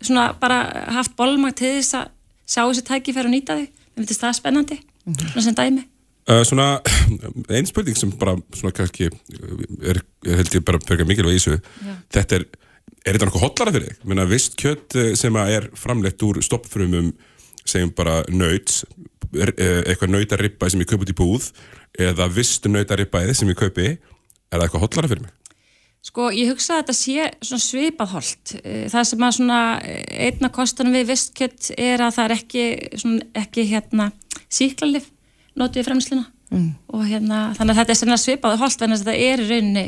svona bara haft bolmag til þess að sjá þessi tækifæri og nýta þau Mér finnst það spennandi, mm -hmm. svona sem dæmi. Uh, svona, einn spurning sem bara, svona kannski, er, er held ég bara fyrir mikilvæg í þessu, þetta er, er þetta náttúrulega hotlara fyrir þig? Mér finnst vist kjött eh, sem er framleitt úr stoppfrumum, segjum bara nöyts, eh, eitthvað nautaribbaði sem ég kaupi út í búð eða vistu nautaribbaði sem ég kaupi er það eitthvað hotlara fyrir mig? Sko, ég hugsa að þetta sé svona svipað holt. Það sem að svona einna kostanum við vistkjött er að það er ekki, svona, ekki hérna síklarlif notið í fremsluna mm. og hérna þannig að þetta er svona svipað holt en þetta er í rauninni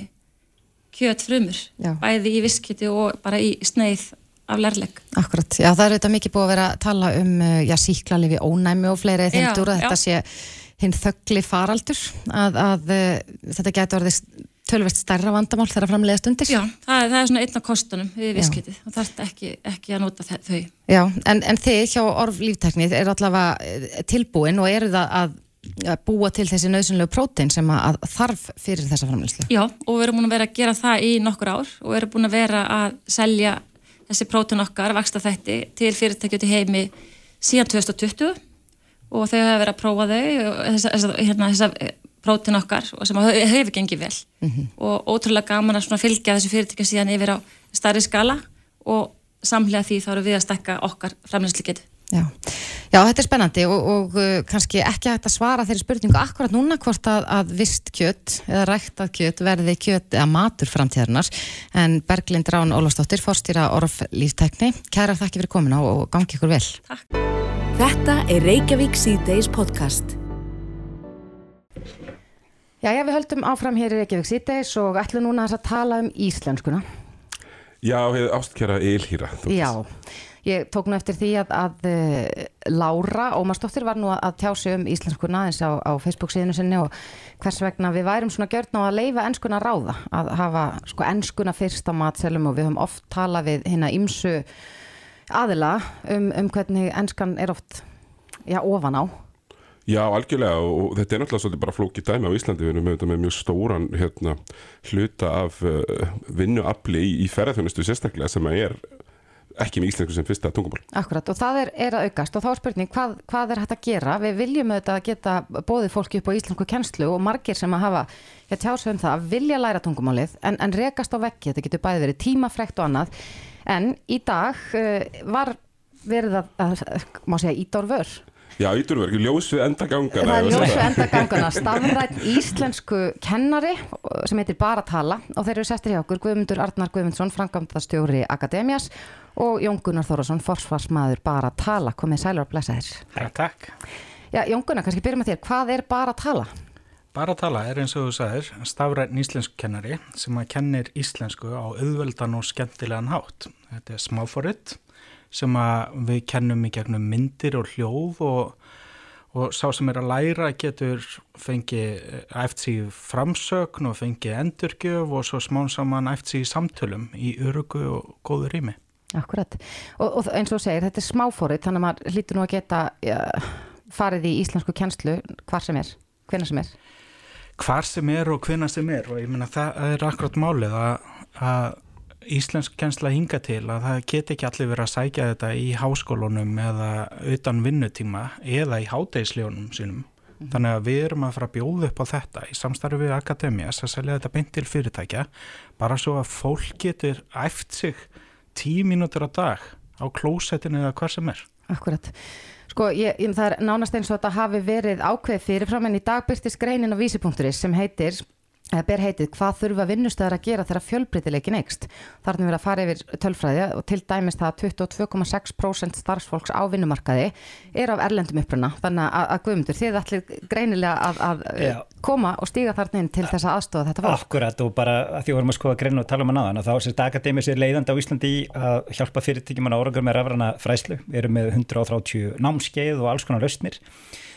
kjött frumur, Já. bæði í vistkjötti og bara í sneið af lærleik. Akkurat, já það er auðvitað mikið búið að vera að tala um já, síklarlifi, ónæmi og fleiri þeimdur að þetta sé hinn þöggli faraldur að, að, þetta getur orðið tölvert stærra vandamál þegar framlega stundir. Já, það er, það er svona einn af kostunum við visskitið og er ekki, ekki að nota þau. Já, en, en þið hjá orf lífteknið er allavega eh, tilbúin og eru það að búa til þessi nöðsynlegu prótein sem að þarf fyrir þessa framlegslu. Já, og við erum búin að vera að gera það í nokkur ár og við erum búin að vera að selja þessi prótein okkar, vaksta þætti til fyrirtækju til heimi síðan 2020 og þau hafa verið að prófa þau þessa, þessa, hérna, þessa prótin okkar og sem hefur gengið vel mm -hmm. og ótrúlega gaman að fylgja þessu fyrirtækja síðan yfir á starri skala og samlega því þá eru við að stekka okkar fremlæsleikið. Já. Já, þetta er spennandi og, og uh, kannski ekki hægt að svara þeirri spurningu akkurat núna hvort að, að vist kjött eða ræktað kjött verði kjött eða matur framtíðarnar en Berglind Rán Ólafsdóttir, fórstýra Orf Líftekni, kæra þakki fyrir komin á og gangi ykkur vel. Takk. Þetta er Reykjavík C-Days podcast. Já, já, við höldum áfram hér í Reykjavík síðdeis og ætlum núna að tala um íslenskuna. Já, hefur ástkjara Eilhýra. Já, ég tók nú eftir því að, að uh, Lára Ómarsdóttir var nú að tjá sig um íslenskuna eins á, á Facebook síðinu sinni og hvers vegna við værum svona gjörn á að leifa ennskuna ráða, að hafa sko ennskuna fyrst á matselum og við höfum oft talað við hérna ímsu aðila um, um hvernig ennskan er oft, já, ofan á. Já, algjörlega og þetta er náttúrulega svolítið bara flókið dæmi á Íslandi, við erum með, með mjög stóran hérna, hluta af uh, vinnuafli í, í ferðarþjónustu sérstaklega sem er ekki með íslensku sem fyrsta tungumál. Akkurat og það er, er að aukast. Og þá er spurning hvað, hvað er hægt að gera? Við viljum auðvitað geta bóðið fólki upp á íslensku kennslu og margir sem að hafa tjásum um það að vilja læra tungumálið en, en rekast á vekki, þetta getur bæði verið tímafrekt og annað. En í dag uh, var verið að, að má segja, ídórvör Já, íturverk, ljós við endagangana. Það er ljós við endagangana, stafrætt íslensku kennari sem heitir Baratala og þeir eru sestir hjá okkur Guðmundur Arnar Guðmundsson, frangamtastjóri Akademias og Jón Gunnar Þórasson, forsvarsmaður Baratala. Komið sælur að blessa þér. Hæ, takk. Já, Jón Gunnar, kannski byrjum að þér. Hvað er Baratala? Baratala er eins og þú sagðir stafrætt íslensku kennari sem að kennir íslensku á auðveldan og skemmtilegan hátt. Þetta er smáfóritt sem við kennum í gegnum myndir og hljóð og, og sá sem er að læra getur fengið eftir síð framsögn og fengið endurgjöf og svo smán saman eftir samtölum í örugu og góðu rými. Akkurat og, og eins og segir þetta er smáfórið þannig að maður hlýtur nú að geta ja, farið í íslensku kennslu hvar sem er, hvena sem er. Hvar sem er og hvena sem er og ég menna það er akkurat málið að, að íslensk kjensla hinga til að það get ekki allir verið að sækja þetta í háskólunum eða utan vinnutíma eða í háteisljónum sínum. Mm. Þannig að við erum að fara að bjóða upp á þetta í samstarfi við Akademias að selja þetta beint til fyrirtækja bara svo að fólk getur æft sig tíu mínútur á dag á klósettinu eða hvað sem er. Akkurat. Sko, ég, ég, það er nánast eins og þetta hafi verið ákveð fyrirfram en í dag byrstist greinin á vísipunkturins sem heitir eða ber heitið hvað þurfa vinnustöðar að gera þegar fjölbreytileikin eikst. Þarna erum að fara yfir tölfræði og til dæmis það 22,6% starfsfólks á vinnumarkaði er af erlendum uppruna þannig að, að guðmundur þið allir greinilega að, að koma og stíga þarna inn til þess að aðstofa þetta fólk. Akkurat og bara að því vorum að skoða greinu og tala um að náðan og þá sést Akademis er leiðandi á Íslandi að hjálpa fyrirtækjum að árangur með rafrana fræslu. Við erum með 130 námskeið og alls konar lausnir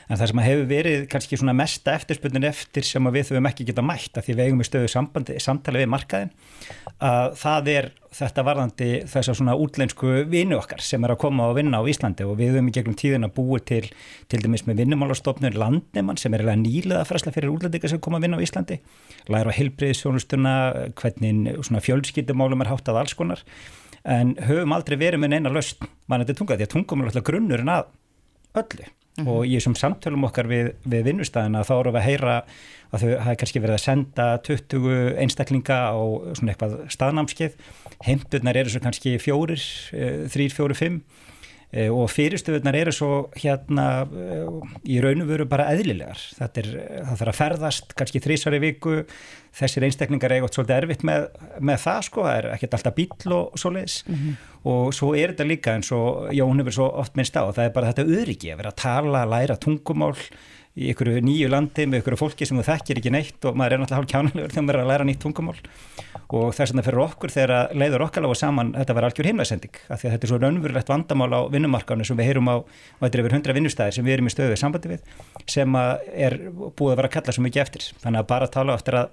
en það sem hefur verið kannski svona mesta eftirspunnin eftir sem við þurfum ekki geta mætt að því við eigum í stöðu sambandi, samtali við markaðin að það er þetta varðandi þess að svona útlensku vinu okkar sem er að koma og vinna á Íslandi. Og við höfum í gegnum tíðin að búi til til dæmis með vinnumálastofnur landnemann sem er nýlega fræsla fyrir útlendingar sem koma að vinna á Íslandi. Læra á heilbriðsjónustuna hvernig svona fjölskyldumálum er hátt að alls konar. En höfum aldrei verið með neina löst mannandi tunga því að tungum er alltaf grunnurinn að öllu Mm -hmm. og í þessum samtölum okkar við, við vinnustæðina þá eru við að heyra að þau hafi kannski verið að senda 20 einstaklinga á svona eitthvað staðnámskeið. Heimturnar eru svo kannski fjórir, eh, þrýr, fjóri, fimm. E, og fyrirstöðunar eru svo hérna e, í raun og veru bara eðlilegar. Þetta er, það þarf að ferðast kannski þrísari viku, þessir einstaklingar eiga svolítið erfitt með, með það sko, það er ekkert alltaf bíl og svoleiðis. Mm -hmm. og svo er þetta líka eins og Jón hefur svo oft minnst á, það er bara þetta öryggi að vera að tala, læra tungumál í einhverju nýju landi með einhverju fólki sem þú þekkir ekki neitt og maður er náttúrulega hálf kjánulegur þegar maður er að læra nýtt tungumál. Og þess vegna fyrir okkur þegar leiður okkar lága saman þetta var algjör heimlæsending af því að þetta er svo raunverulegt vandamál á vinnumarkanu sem við heyrum á, og þetta er yfir hundra vinnustæðir sem við erum í stöðu sambandi við sem er búið að vera að kalla svo mikið eftir. Þannig að bara tala eftir að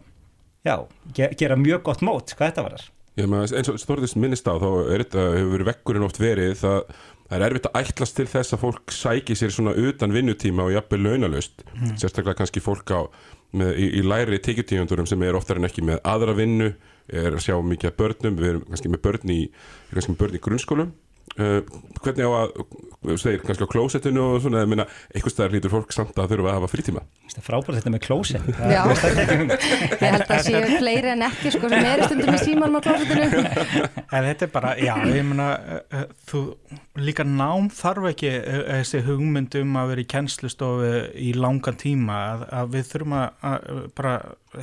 já, gera mjög gott mót hvað þetta var þar eins og Storðis minnist á þá er þetta, hefur verið vekkurinn oft verið það, það er erfitt að ætlast til þess að fólk sæki sér svona utan vinnutíma og jafnveg launalust, mm. sérstaklega kannski fólk á, með, í, í læri tekjutíðandurum sem er oftar en ekki með aðra vinnu er að sjá mikið börnum, við erum kannski með börn í, kannski með börn í grunnskólum Uh, hvernig á að, segir, kannski á klósettinu og svona, ég meina, eitthvað staðar hlýtur fólk samt að þurfa að hafa frítíma. Það er frábært þetta með klósett. Já, ég held að séu fleiri en ekki, sko, sem er stundum í símanum á klósettinu. En þetta er bara, já, ég meina, uh, þú líka nám þarf ekki uh, þessi hugmyndum að vera í kennslustofu í langan tíma, að, að við þurfum að, að bara,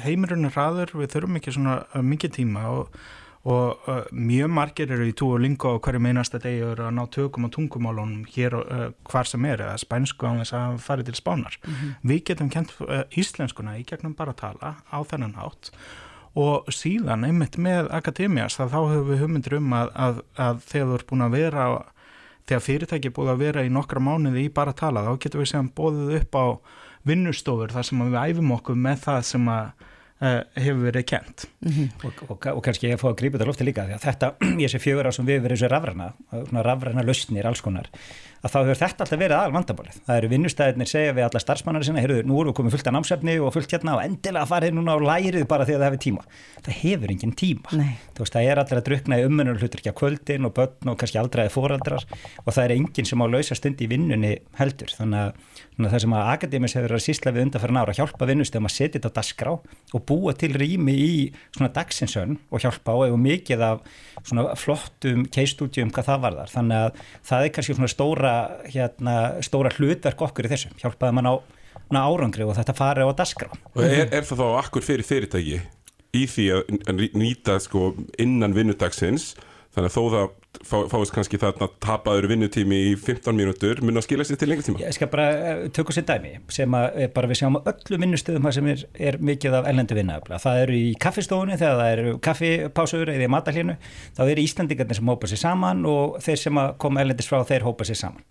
heimurinn er hraður, við þurfum ekki svona mikið tíma og og uh, mjög margir eru í tú og og hverju meinasta degi eru að ná tökum og tungumálunum hér uh, hvar sem er eða spænsku á þess að fara til spánar. Mm -hmm. Við getum kent uh, íslenskuna í gegnum bara að tala á þennan hátt og síðan einmitt með akademias þá hefur við hugmyndir um að, að, að þegar þú ert búin að vera þegar fyrirtæki er búin að vera í nokkra mánuði í bara að tala þá getum við séðan bóðið upp á vinnustofur þar sem við æfum okkur með það sem að hefur verið kent mm -hmm. og, og, og kannski ég fá að grípa þetta lofti líka því að þetta, ég sé fjögur á sem við verðum svo rafræna, rafræna lausnir alls konar að þá hefur þetta alltaf verið aðal vandabálið. Það eru vinnustæðinir segja við alla starfsmannar sinna, heyrðu, nú erum við komið fullt af námsefni og fullt hérna og endilega farið núna á lærið bara því að það hefur tíma. Það hefur engin tíma. Nei. Þú veist, það er allir að drukna í umönnur hlutur ekki að kvöldin og börn og kannski aldraði fóraldrar og það er enginn sem á lausa stund í vinnunni heldur. Þannig að, þannig að það sem að Akademis hefur að sísla við undanfæra nára að hjálpa vinnustöðum að setja þetta dasgrá og búa til rými í svona dagsinsön og hjálpa á og mikið af svona flottum keistúdjum hvað það var þar. Þannig að það er kannski svona stóra hérna, stóra hlutverk okkur í þessu, hjálpaði mann á, árangri og þetta fari á dasgra. Og er, er það þá akkur fyrir fyrirtæki í því að nýta sko, innan vinnudagsins þannig að þó það fáist kannski þarna tapaður vinnutími í 15 mínútur mun að skila sér til lengur tíma? Ég skal bara uh, tökja sér dæmi sem að eh, bara við sjáum öllu vinnustöðum sem er, er mikið af ellendu vinnaöfla. Það eru í kaffistofunni þegar það eru kaffipásur eða í matalínu þá eru Íslandingarnir sem hópa sér saman og þeir sem koma ellendis frá þeir hópa sér saman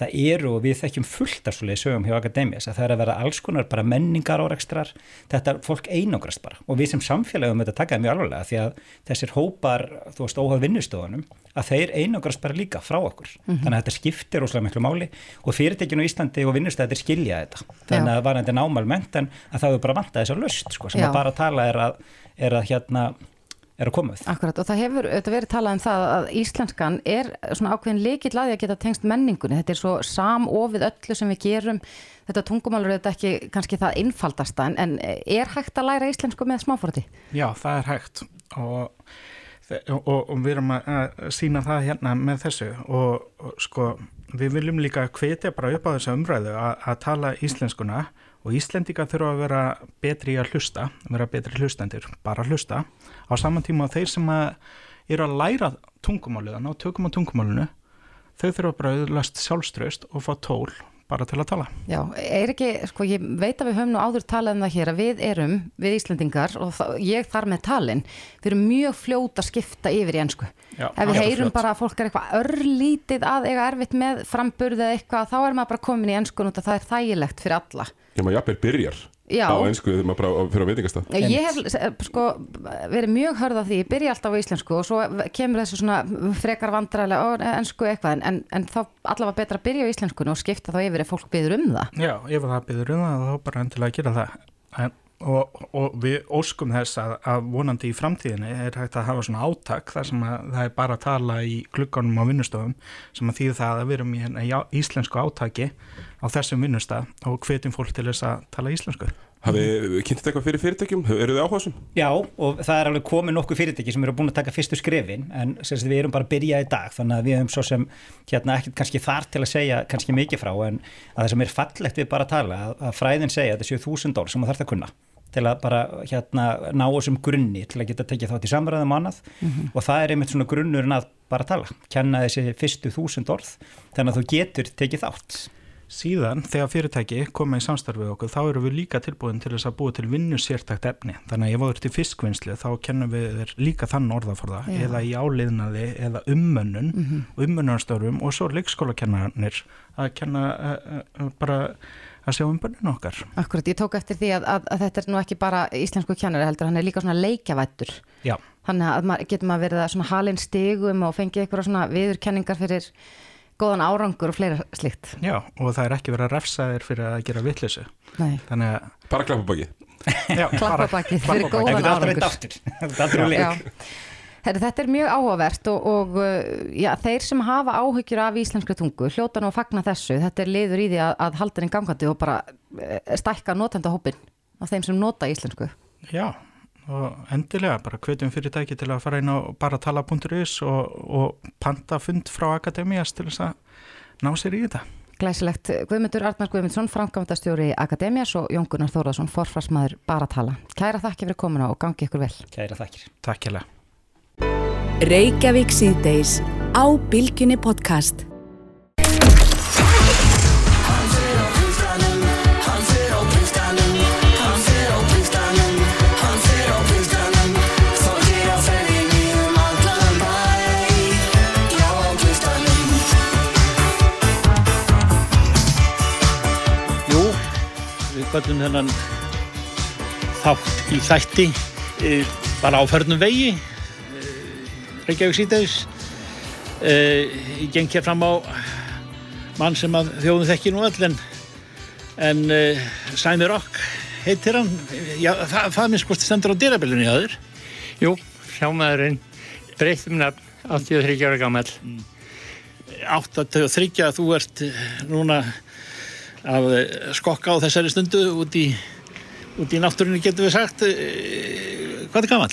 það eru og við þekkjum fullt af svolítið sögum hjá Akademias að það er að vera alls konar bara menningar áreikstrar, þetta er fólk einangrast bara og við sem samfélagum þetta takaði mjög alvarlega því að þessir hópar, þú veist, óhaf vinnustofunum, að þeir einangrast bara líka frá okkur. Mm -hmm. Þannig að þetta skiptir óslega miklu máli og fyrirtekinu í Íslandi og vinnustæðir skilja þetta. Þannig að það var endur námalment en að það hefur bara vantað þess að löst, sko, sem Já. að bara tala er að, er að hérna er að koma við. Akkurat og það hefur verið talað um það að íslenskan er svona ákveðin líkill að því að geta tengst menningunni. Þetta er svo samofið öllu sem við gerum. Þetta tungumálur er þetta ekki kannski það einfaldasta en, en er hægt að læra íslensku með smáfórti? Já, það er hægt og, og, og við erum að sína það hérna með þessu og, og sko við viljum líka hvetja bara upp á þessu umræðu að, að tala íslenskuna og Íslendika þurfa að vera betri að hlusta, vera betri hlustendur, bara hlusta. Á saman tíma þeir sem að eru að læra tungumálið, að ná tökum á tungumálinu, þau þurfa bara auðvast sjálfströst og fá tól bara til að tala. Já, er ekki, sko ég veit að við höfum nú áður talað um það hér að við erum, við Íslendingar og það, ég þar með talin, við erum mjög fljóta að skipta yfir í ennsku. Já, Ef við heyrum fljót. bara að fólk er eitthvað örlítið að eiga erfitt með framburð eða eitthvað, þá er maður bara komin í ennskun og það er þægilegt fyrir alla. Já, maður jafnvel byrjar Já. á einsku þegar maður bara fyrir á veitingastaf Ég hef sko verið mjög hörð af því ég byrja alltaf á íslensku og svo kemur þessu svona frekar vandræðilega einsku eitthvað en, en þá allavega betra að byrja á íslensku og skipta þá yfir ef fólk byrður um það. Já, ef það byrður um það þá bara endilega að gera það. En, og, og við óskum þess að, að vonandi í framtíðinni er hægt að hafa svona átak þar sem að það er bara að tala í klukkanum á vinnustofum sem að þýð það að á þessum vinnustaf og hvetjum fólk til þess að tala íslensku. Hafið kynnt þetta eitthvað fyrir fyrirtækjum? Eru þið þessum? Já, og það er alveg komið nokkuð fyrirtæki sem eru búin að taka fyrstu skrifin en við erum bara að byrja í dag þannig að við höfum svo sem hérna ekkert kannski þar til að segja kannski mikið frá en að það sem er fallegt við bara að tala að, að fræðin segja að þetta séu þúsund ár sem það þarf að kunna til að bara hérna ná þessum grunni til að geta tekið þátt í samræðum annað mm -hmm. og það er einmitt svona grunnurinn að bara tala, kenna þessi fyrstu þúsund orð þannig að þú getur tekið þátt Síðan þegar fyrirtæki koma í samstarfið okkur þá eru við líka tilbúin til þess að búa til vinnu sértækt efni. Þannig að ef áður til fiskvinnslu þá kennum við þér líka þann orðaforða Já. eða í áliðnaði eða ummönnun, mm -hmm. ummönnarstörfum og svo leikskólakennarnir að kenna uh, uh, bara að sjá um börnun okkar. Akkurat, ég tók eftir því að, að, að þetta er nú ekki bara íslensku kennari heldur, hann er líka svona leikjavættur. Já. Þannig að maður, getur maður verið að svona halinn stigum og fengið eitthvað svona viðurkenningar fyrir góðan árangur og fleira slikt. Já, og það er ekki verið að refsa þér fyrir að gera vittlösu. Nei. Þannig að... Bara klappabakið. Já, klappabakið fyrir góðan árangur. Þetta er. Heri, þetta er mjög áhugavert og, og uh, já, þeir sem hafa áhyggjur af íslenskri tungu hljóta nú að fagna þessu. Þetta er liður í því að, að halda henni gangandi og bara eh, stækka notendahópin af þeim sem nota íslensku. Já, og endilega bara hvetjum fyrirtæki til að fara inn á baratala.is og, og panta fund frá Akademías til þess að ná sér í þetta. Glæsilegt Guðmundur Arnar Guðmundsson, framkvæmdastjóri Akademías og Jón Gunnar Þóraðsson, forfarsmaður Baratala. Kæra þakki fyrir komuna og gangi ykkur vel. Kæra þakkir. Takk hjá það. Reykjavík síðdeis á Bilginni podcast. Köllum þennan þátt í þætti e, bara á förnum vegi e, Reykjavík síðdeis e, ég geng hér fram á mann sem að þjóðum þekki nú öll en, en Sæmi Rokk heitir hann. Já, það, það minnst hvort stendur á dyrabillunni aður Jú, sjámaðurinn breytum nafn 83 ára gammal 83, þú ert núna að eh, skokka á þessari stundu út í, út í náttúrunni getur við sagt. Eh, hvað er gammal?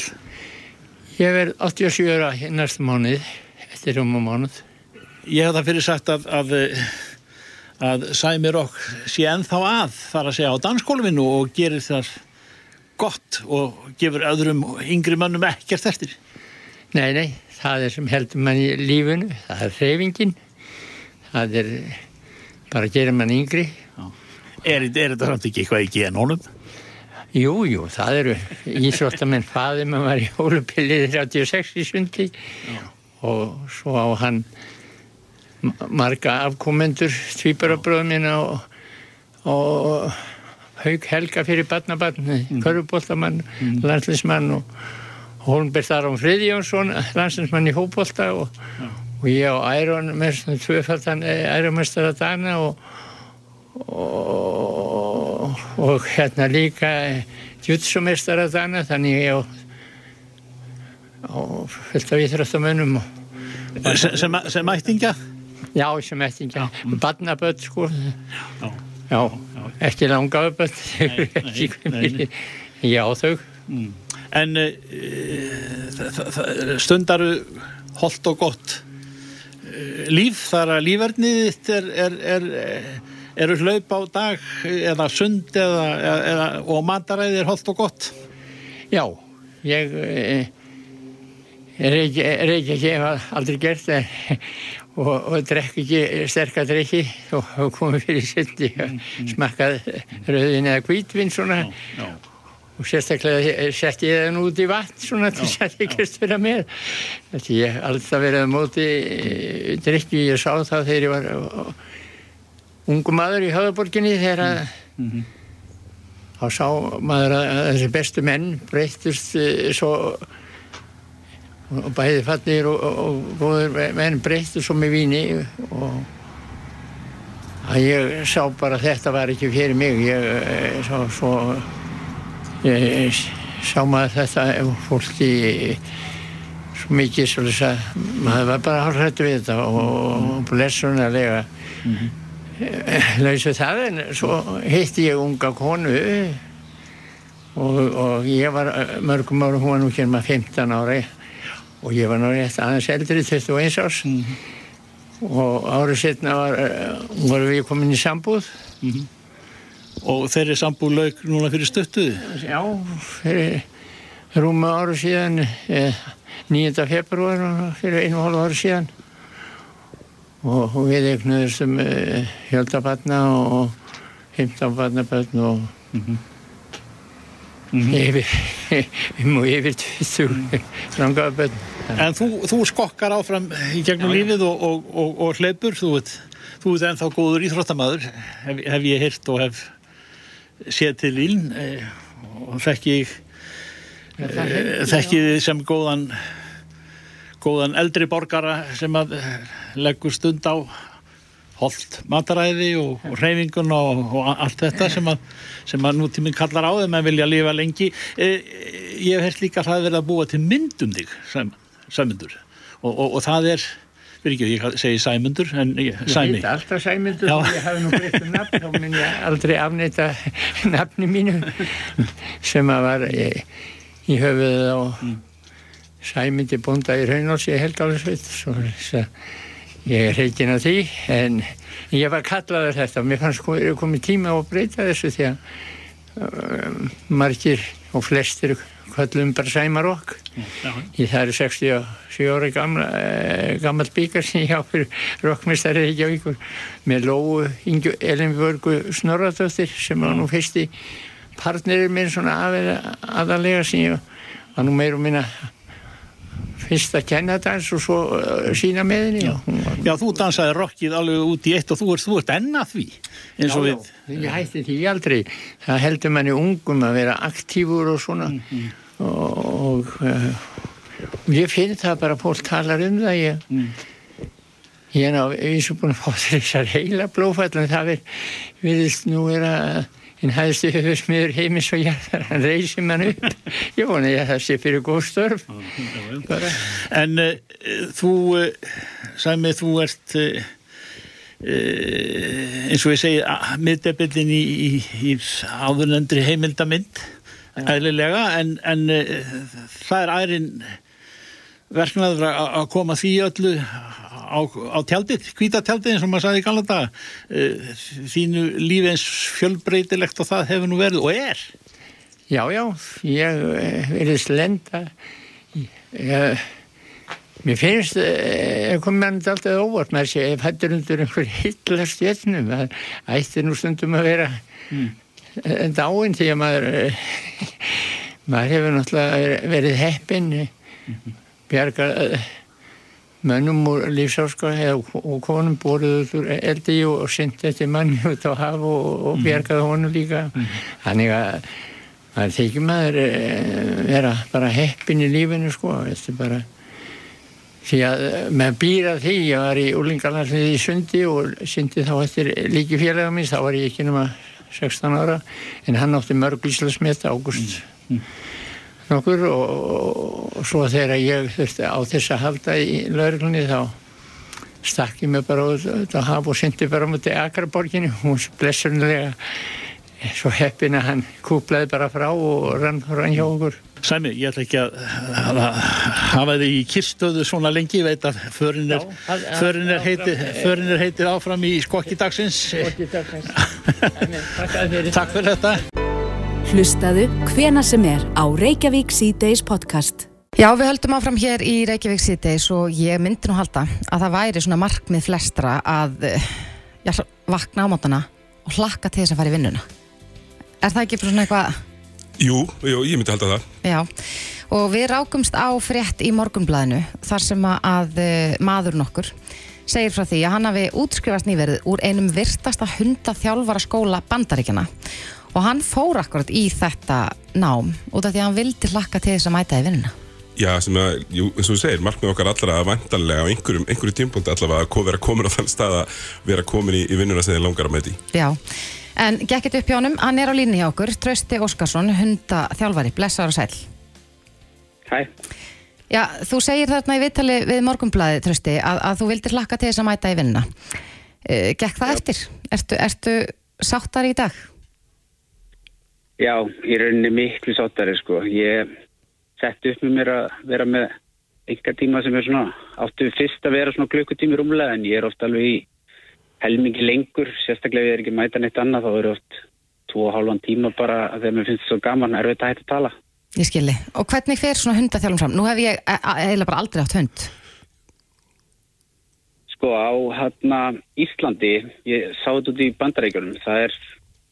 Ég verð 87 ára næstu mánuð eftir um og mánuð. Ég hef það fyrir sagt að að, að Sæmi Rokk sé ennþá að þar að segja á danskóluminu og gerir það gott og gefur öðrum yngri mannum ekkert eftir. Nei, nei, það er sem heldur mann í lífunu það er reyfingin það er bara að gera mann yngri Er, er þetta samt ekki eitthvað í genónum? Jú, jú, það eru íþróttamenn faði maður var í hólupillið 36 í sundi Já. og svo á hann marga afkomendur tvíbarabröðum minna og, og haug helga fyrir barnabarn mm. körfubóltamann, mm. landslismann og Holmberg Þarum Friðjónsson landslismann í hóbólta og, og ég á æron með svona tvöfaldan ærumestara dana og og, og hérna líka djútsumestara þannig þannig ég og, og fullt af íþróttamönnum sem, sem, sem ættinga? Já, sem ættinga barnaböld sko. Já, já, já. ekki langaðaböld já þau. Mm. En uh, stundaru holdt og gott líf þar að lífverðnið er, er, er, er eru hlaup á dag eða sund eða, eða, og mataræði er holdt og gott? Já, ég eh, er ekki, er ekki, ég hef aldrei gert og, og drekk ekki sterkar drekki og hafa komið fyrir sundi og mm, mm. smakkað rauðin eða kvítvinn svona já, já. og sérstaklega sett ég það út í vatn svona til þess að ég gerst vera með þetta ég alltaf verið á móti eh, drikki, ég sá það þegar ég var ungu maður í höfðborginni þegar að mm. -hmm. þá sá maður að þessi bestu menn breyttust uh, svo og bæði fallir og, og góður menn breyttust svo með víni og að ég sá bara að þetta var ekki fyrir mig. Ég eh, sá svo ég sá maður þetta fólki svo mikið svo að maður var bara hálfrættu við þetta og blessunarlega. Mm -hmm lausu það en svo hitti ég unga konu og, og ég var eh, mörgum ára, hún var nú hérna 15 ára og ég var nú rétt aðeins eldri 21 árs og árið setna var, eh, voru við komin í sambúð Og þeirri sambúð lauk núna fyrir stöttuði? Já, fyrir rúma ára síðan, eh, 9. februar fyrir einu og hálfa ára síðan og, við eignuðum eh, hjöldabatna og 15 batnabötn og yfir, og yfir 20 frangaðabötn. En þú, þú skokkar áfram í gegnum lífið og, og, og, og hleypur, þú veit, þú veit ennþá góður íþróttamaður, hef, hef ég heyrt og hef séð til íln eh, og þekki ég eh, þekki þið sem góðan góðan eldri borgara sem að eh, leggur stund á holdt mataræði og, og reyfingun og, og allt þetta sem að, sem að nútíminn kallar á þeim að vilja lifa lengi. E, ég hef hert líka að það er verið að búa til mynd um þig, Sæm, Sæmundur. Og, og, og það er, fyrir ekki, ég segi Sæmundur, en ég, Ég heit alltaf Sæmundur og ég hafi nú breytt um nafn, þá mun ég aldrei afneita nafni mínu sem að var í, í höfuðið á Sæmundi bónda í Raunóls, ég held alveg sveit, svo að ég er heikin að því, en ég var kallaður þetta. Og mér fannst sko, er komið tíma að breyta þessu því að um, margir og flestir kallum bara Sæmarokk. Ég það eru 67 ára gamla, eh, gammal bíkar sem ég á fyrir rockmestari Reykjavíkur með Lóu Ingu Elinbjörgu Snorradóttir sem var nú fyrsti partnerir minn svona aðalega sem ég var nú meir og minna fyrst að kenna dans og svo uh, sína með henni og hún var Já, þú dansaði rockið alveg út í eitt og þú ert, þú ert enn að því, eins og Já, við. já, ég hætti því aldrei það heldur manni ungum að vera aktífur og svona Mhm. og, uh, og ég finn það bara að fólk talar um það ég, Mm. ég er eins og búin að fá þessar heila blófall en það er, viðist nú vera en hæðstu höfur smiður heimis og jarðar, hann reysir mann upp. Ég vona ég að það sé fyrir góð störf. En uh, þú, uh, Sæmi, þú ert, uh, eins og ég segi, miðdebillin í, í, í áðurnendri heimildamind, eðlilega, en, en það er ærin verknaður að að koma því öllu á, á tjaldið, hvíta tjaldið eins og maður sagði í. Uh, þínu lífi eins fjölbreytilegt og það hefur nú verið og er. Já, já, ég verðist lenda ég, mér finnst ég kom með hann alltaf óvart með þess að ég fættur undir einhver hitla stjörnum það ætti nú stundum að vera mm. dáin því að maður eh, maður hefur náttúrulega verið heppin bjarga eh, mönnum úr lífsáska og konum bóruð úr eldi og, og syndi eftir manni út á haf og, og bjargaði honum líka. Þannig að maður þykir maður eh, vera bara heppin í lífinu sko. Þetta bara því að eh, með býra því. Ég var í úlingarlarnið í sundi og sundi þá eftir líki félaga mín þá var ég ekki nema 16 ára en hann átti mörg íslasmet águst nokkur og, og svo þegar ég þurfti á þess að halda í lauruglunni þá stakk ég mig bara út, út á haf og syndi bara mútið Akraborginu hún blessunlega svo heppin að hann kúplaði bara frá og rann, rann hjá okkur Sæmi, ég ætla ekki að, að, að hafa þig í kyrstöðu svona lengi, ég veit að förin er, er, heiti, áfram, förin heitið áfram í skokki dagsins. Takk fyrir þetta. Hlustaðu hvena sem er á Reykjavík C-Days podcast. Já, við höldum áfram hér í Reykjavík síðdeis og ég myndi nú halda að það væri svona markmið flestra að eh, já, vakna á mótana og hlakka til þess að fara í vinnuna. Er það ekki bara svona eitthvað, Jú, jú, ég myndi halda það. já, og við rákumst á frétt í morgunblæðinu þar sem að uh, maðurinn okkur segir frá því að hann hafi útskrifast nýverið úr einum virtasta hundaþjálfara skóla bandaríkjana og hann fór akkurat í þetta nám út af því að hann vildi hlakka til þess að mæta í vinnuna. Já, sem að, jú, eins og þú segir, markmið okkar allra að væntanlega á einhverjum, einhverjum tímpúndi allavega að vera komin á þann stað að vera komin í, í vinnuna sem þið langar að mæti. Já, en gekk þetta upp hjá honum, hann er á línni hjá okkur, Trausti Óskarsson, hundaþjálfari, blessaður og sæl. Hæ, Já, þú segir þarna í viðtali við morgunblæði, Trausti, að, að þú vildir hlakka til þess að mæta í vinnuna. Uh, gekk það eftir? Ertu, ertu sáttar í dag? Já, í rauninni miklu sáttari sko. Ég sett upp með mér að vera með einhver tíma sem er svona, áttu fyrst að vera svona klukkutími rúmlega en ég er oft alveg í helmingi lengur, sérstaklega ef ég er ekki mæta neitt annað þá er oft tvo og hálfan tíma bara þegar mér finnst þetta svo gaman erfitt að hætta að tala. Ég skilji. Og hvernig fer svona hundaþjálfum fram? Nú hef ég e- e- eiginlega bara aldrei átt hund. Sko á hérna Íslandi, ég sá þetta út í bandarækjunum, það er,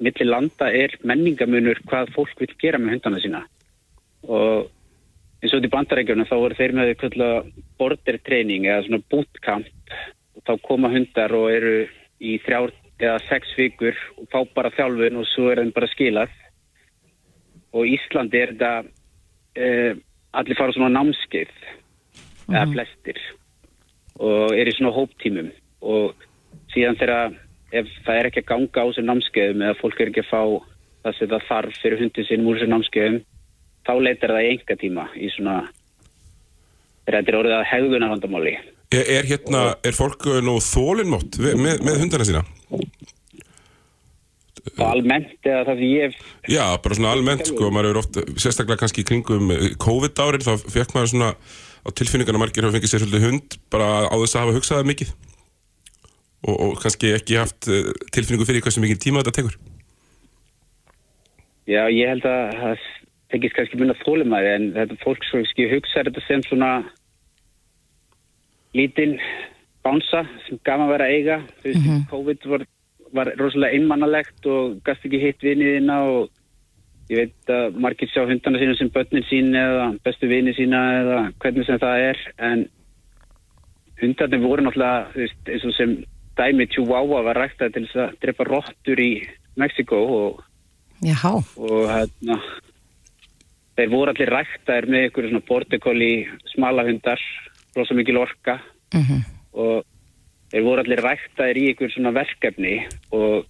milli landa er menningamunur hvað fólk vil gera með hundana sína. Og eins og út í bandarækjunum þá voru þeir með eitthvað border training eða svona bootcamp og þá koma hundar og eru í þrjár eða sex vikur og fá bara þjálfun og svo er þeim bara skilað. Og í Íslandi er þetta eh, allir fara svona námskeið eða flestir og er í svona hóptímum. Og síðan þegar ef það er ekki að ganga á þessu námskeiðum eða fólk er ekki að fá það sem það þarf fyrir hundin sinn úr þessu námskeiðum þá leitar það í enga tíma í svona þetta er orðið að hegðunarhandamáli Er, er hérna, er fólk uh, nú þólinnmótt með, með hundana sína? og almennt eða það sem ég hef Já, bara svona almennt, sko, maður er ofta, sérstaklega kannski í kringum uh, COVID-árið, þá fekk maður svona á tilfinningana margir hafa fengið sér hund bara á þess að hafa hugsað það mikið og, og kannski ekki haft uh, tilfinningu fyrir hversu mikið tíma þetta tekur. Já, ég held að það tekist kannski minna þólumæði en þetta fólk svo ekki hugsa þetta sem svona lítinn bánsa sem gaman að vera eiga. Þú veist, COVID var, var rosalega einmannalegt og gast ekki hitt viniðina og ég veit að margir sjá hundana sína sem börnin sín eða bestu vini sína eða hvernig sem það er en hundarnir voru náttúrulega þú veist, eins og sem dæmi Chihuahua var ræktað til þess að drepa rottur í Mexiko og og hérna þeir voru allir ræktaðir með ykkur svona bortikóli smalahundar rosa mikil orka Mhm. og þeir voru allir ræktaðir í ykkur svona verkefni og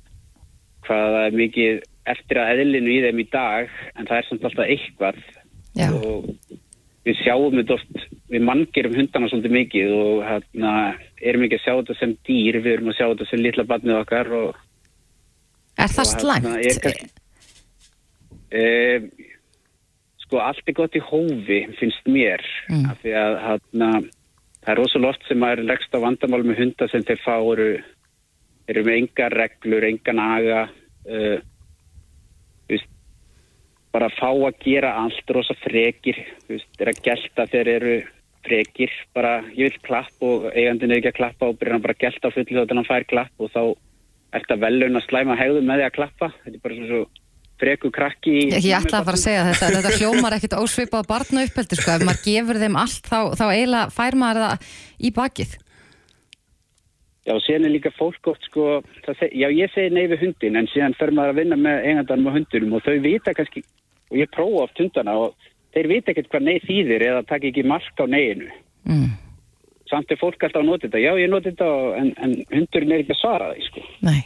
hvað það er mikið eftir að eðlinu í þeim í dag en það er samt alltaf eitthvað Já. og við sjáum þetta oft við manngerum hundana svolítið mikið og hérna erum ekki að sjá þetta sem dýr við erum að sjá þetta sem litla barnið okkar og Er það hérna, slæmt? Eh, sko allt er gott í hófi finnst mér Mm. af því að hana, það er rosalega oft sem maður leggst á vandamál með hunda sem þeir fá eru, eru með engar reglur, engan aga uh, bara fá að gera allt rosa frekir veist, er að gelta þeir eru frekir, bara ég vil klapp og eigandinn er ekki að klappa og byrja hann bara að gelta á fullu þá til hann fær klapp og þá er þetta velun að slæma hegðum með því að klappa. Þetta er bara svo, svo freku krakki Ég, ég ætla að fara að segja þetta, þetta hljómar ekkit ósvipað barna uppeldi, sko, ef maður gefur þeim allt þá, þá eiginlega fær maður það í bakið. Já, og síðan er líka fólk oft sko, já ég segi nei við hundin en síðan fer maður að vinna með eigandanum og hundunum og þau vita kannski, og ég prófa oft hundana og þeir vita ekkert hvað nei þýðir eða taka ekki mark á neyinu. Mm. Samt er fólk alltaf að nota þetta, já ég nota þetta en, en hundurinn er ekki að svara því sko. Nei.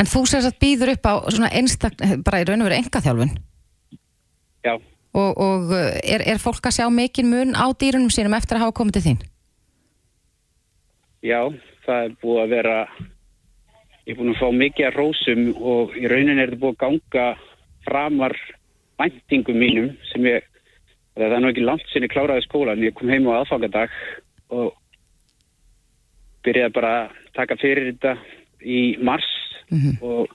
En þú sér að býður upp á svona einstak, bara í raun og veru engaþjálfun Já, og, og uh, er, er fólk að sjá mikinn mun á dýrunum sínum eftir að hafa komið til þín? já, það er búið að vera, ég er búin að fá mikið að rósum og í rauninni er þetta búið að ganga framar væntingum mínum sem ég, það er nú ekki langt sinni kláraði skólan, ég kom heim á aðfangadag og byrjaði bara að taka fyrir þetta í mars og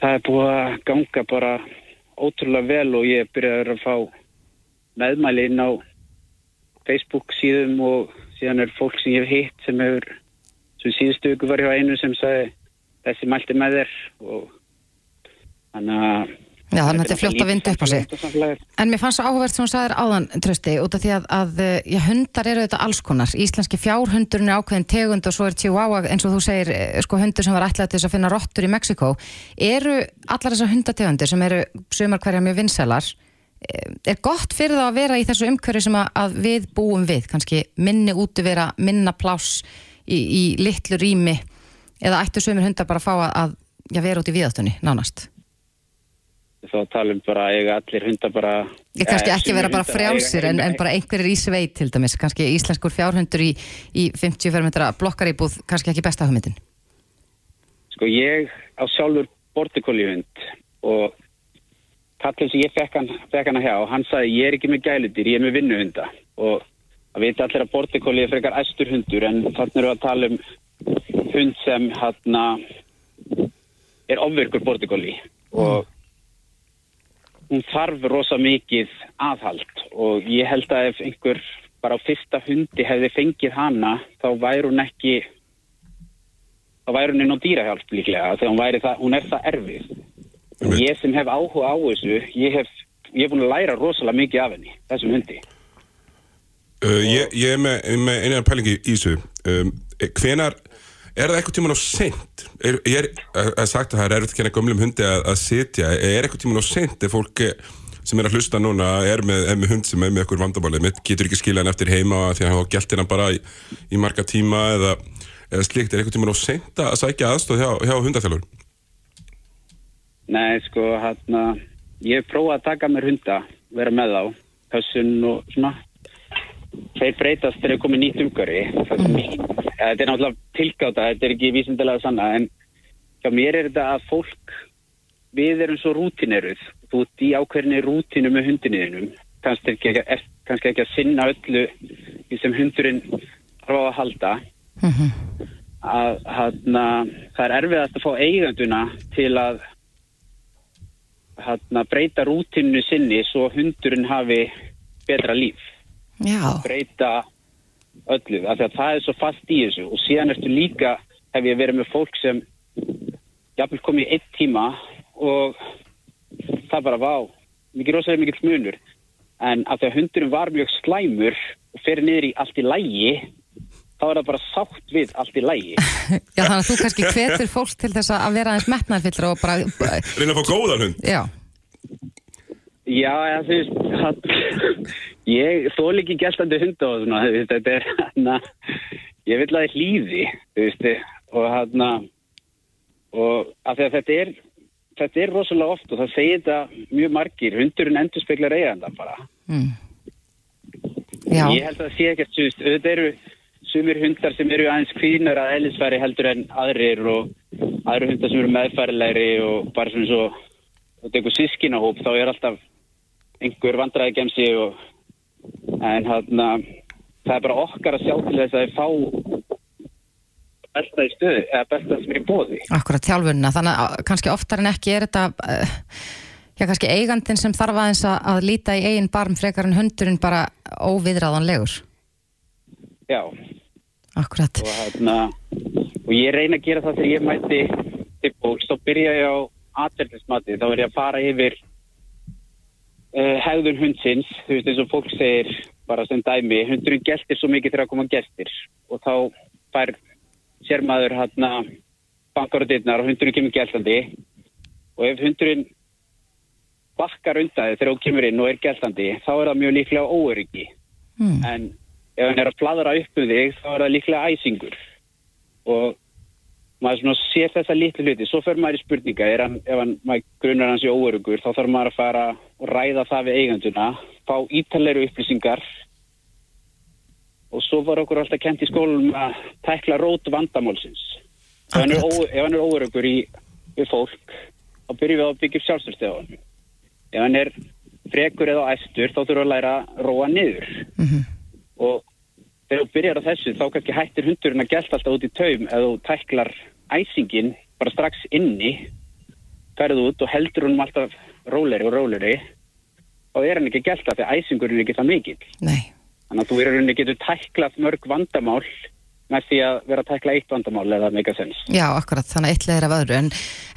það er búið að ganga bara ótrúlega vel og ég byrjaði að fá meðmæli inn á Facebook síðum og síðan er fólk sem ég hef hitt sem hefur sem síðustu ykkur var hjá einu sem sagði þessi mælti með þér og þannig að Já, þannig að þetta er fljótt að vinda upp á sig. En mér fannst svo áhugavert sem hún sagðir áðan, Trösti, út af því að, að já, hundar eru þetta alls konar. Íslenski fjárhundurinn er ákveðin tegund og svo er Chihuahua, eins og þú segir, eh, sko hundur sem var ætlað til þess að finna rottur í Mexiko. Eru allar þessar hundategundir sem eru sumar hverja mjög vinsælar, eh, er gott fyrir það að vera í þessu umhverju sem að, að við búum við, kannski minni útivera, minna pláss í, í litlu rými, eða ættu sumir hundar bara að fá að, að vera út í viðáttunni, nánast? Þá talum bara að eiga allir hundar bara Ég kannski Ja, ekki sumir vera bara frjálsir en, en bara einhverjir í sveit til dæmis, kannski íslenskur fjárhundur í, í 50 fermetra blokkaríbúð, kannski ekki besta hugmyndin. Sko ég á sjálfur bortikolíhund og kallin sem ég fekk hann, fekk hann að hjá, hann sagði ég er ekki með gæludýr, ég er með vinnuhunda. Og það veit allir að bortikóli er frekar æstur hundur en þannig við að tala um hund sem hann er ofvirkur bortikóli og hún þarf rosa mikið aðhald. Og ég held að ef einhver bara á fyrsta hundi hefði fengið hana þá væri hún ekki þá væri hún inn á dýrahjálp líklega þegar hún, hún er það erfið. Og ég sem hef áhuga á þessu ég hef, ég hef búin að læra rosalega mikið af henni, þessum hundi. Uh, ég, ég er með, með eina pælingi í þessu. Um, hvenar, er það eitthvað tíman á seint? Er, ég er, sagt að það er erfitt að kenna gömlum hundi að, að sitja. Er eitthvað tíman á seint ef fólk sem er að hlusta núna er með, er með hund sem er með eitthvað vandabálið mitt, getur ekki skilja hann eftir heima því að hann hafa gælt hérna bara í, í marga tíma eða, eða slikt. Er eitthvað tíman á seint að sækja aðstóð hjá, hjá hundaþjálfur? Nei, sko, hérna ég hef prófað að taka mér hunda vera með þá, pössun og svona þeir breytast þegar þeir komið nýtt umgöri þetta er náttúrulega tilgáta þetta er ekki vísindilega sanna en hjá mér er þetta að fólk við erum svo rútineruð þú ert í ákveðinni rútinu með hundinniðinum kannski ekki, er, kannski ekki að sinna öllu því sem hundurinn á að halda. Mm -hmm. að hana, það er erfiðast að fá eiganduna til að hana, breyta rútinu sinni svo hundurinn hafi betra líf Já. breyta öllu, af því að það er svo fast í þessu. Og síðan ertu líka hef ég verið með fólk sem jafnvel komið í eitt tíma og það bara vá mikið rosalega mikið smunur en af því að hundurinn var mjög slæmur og fer niður í allt í lægi þá er það bara sátt við allt í lægi Já þannig að þú kannski hvetur fólk til þess að vera aðeins metnaðfyllra og bara Reyna að fá góðan hund. Já. Já, veist, ég þól ekki gæstandi hund og svona, veist, þetta er, hérna, ég vil að það hlýði, þú veist, og hérna, og af því að þetta er, þetta er rosalega oft og það segir þetta mjög margir, hundurinn endur speklar eiganda bara. Mm. Ég held að það sé ekkert, þú veist, þetta eru sumir hundar sem eru aðeins kvínar að eðlisfæri heldur en aðrir og aðri hundar sem eru meðfærilegri og bara svona svo, þetta er eitthvað sískinahóp, þá er alltaf einhver vandræði gemsi og en hann það er bara okkar að sjá til þess að þeir fá besta í stöðu eða besta sem í bóði Akkurat þjálfunna, þannig að kannski oftar en ekki er þetta uh, já kannski eigandin sem þarf aðeins að, að líta í eigin barm frekar en hundurinn bara óviðræðanlegur Já. Akkurat. Og, hana, og ég reyna að gera það þegar ég mæti bóks, þá byrja ég á aðverðismati, þá er ég að fara yfir uh, hegðun hundsins, þú veist eins og fólk segir bara sem dæmi, hundurinn gestir svo mikið þegar að koma gestir. Og þá fær sérmaður hann að bankar og dittnar og hundurinn kemur gestandi og ef hundurinn bakkar undan þegar hún kemur inn og er gestandi þá er það mjög líklega óöryggi. Mm. en ef hann er að fladra upp um þig þá er það líklega æsingur. Og maður svona sér þessa litlu hluti, svo fer maður í spurninga er hann, ef hann, maður grunar hans í óörugur þá þarf maður að fara og ræða það við eiganduna, fá ítalleru upplýsingar. Og svo var okkur alltaf kent í skólum að tækla rót vandamálsins. Ef hann er, ó, ef hann er óörugur í við fólk, þá byrjum við að byggja upp sjálfstöðstjóðan ef hann er frekur eða æstur, þá þurfum við að læra að róa niður. Mm -hmm. og þegar þú byrjar á þessu þá kannski hættir hundurinn að gelta alltaf út í taum ef þú tæklar æsingin bara strax inni ferðu út og heldur húnum alltaf róleri og róleri og er hann ekki að gelta þegar æsingurinn er ekki það mikil Nei. þannig að þú verður henni getur tæklað mörg vandamál með því að vera að tækla eitt vandamál eða megasens. Já, akkurat, þannig að eitt leðir af öðru en,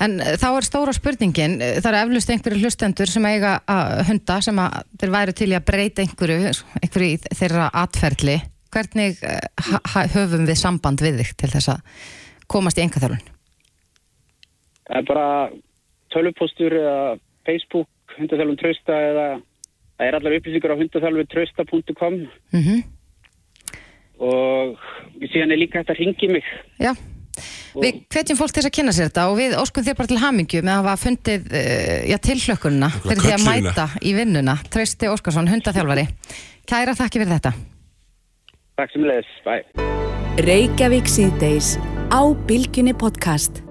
en þá er stóra spurningin það er eflust einhverju hlustendur sem eiga að hunda sem að þeir væri til að breyta einhverju, einhverju í þeirra atferðli hvernig ha höfum við samband við þig til þess að komast í engaþjálfun? Það er bara tölvupostur eða Facebook, hundaþjálfun trösta eða það er allar upplýsingar á hundaþjálfun trösta.com mm -hmm. og síðan er líka hægt að ringi mig. Já, og við hvetjum fólk til þess að kynna sér þetta og við óskum þér bara til hamingju með að hafa fundið uh, já, tilhlökkununa fyrir því að mæta í vinnuna. Trösti Óskarsson, hundaþjálfari. Kæra þakki fyrir þetta. Takk sem leðis, bæ. Reykjavík síðdeis á Bilginni podcast.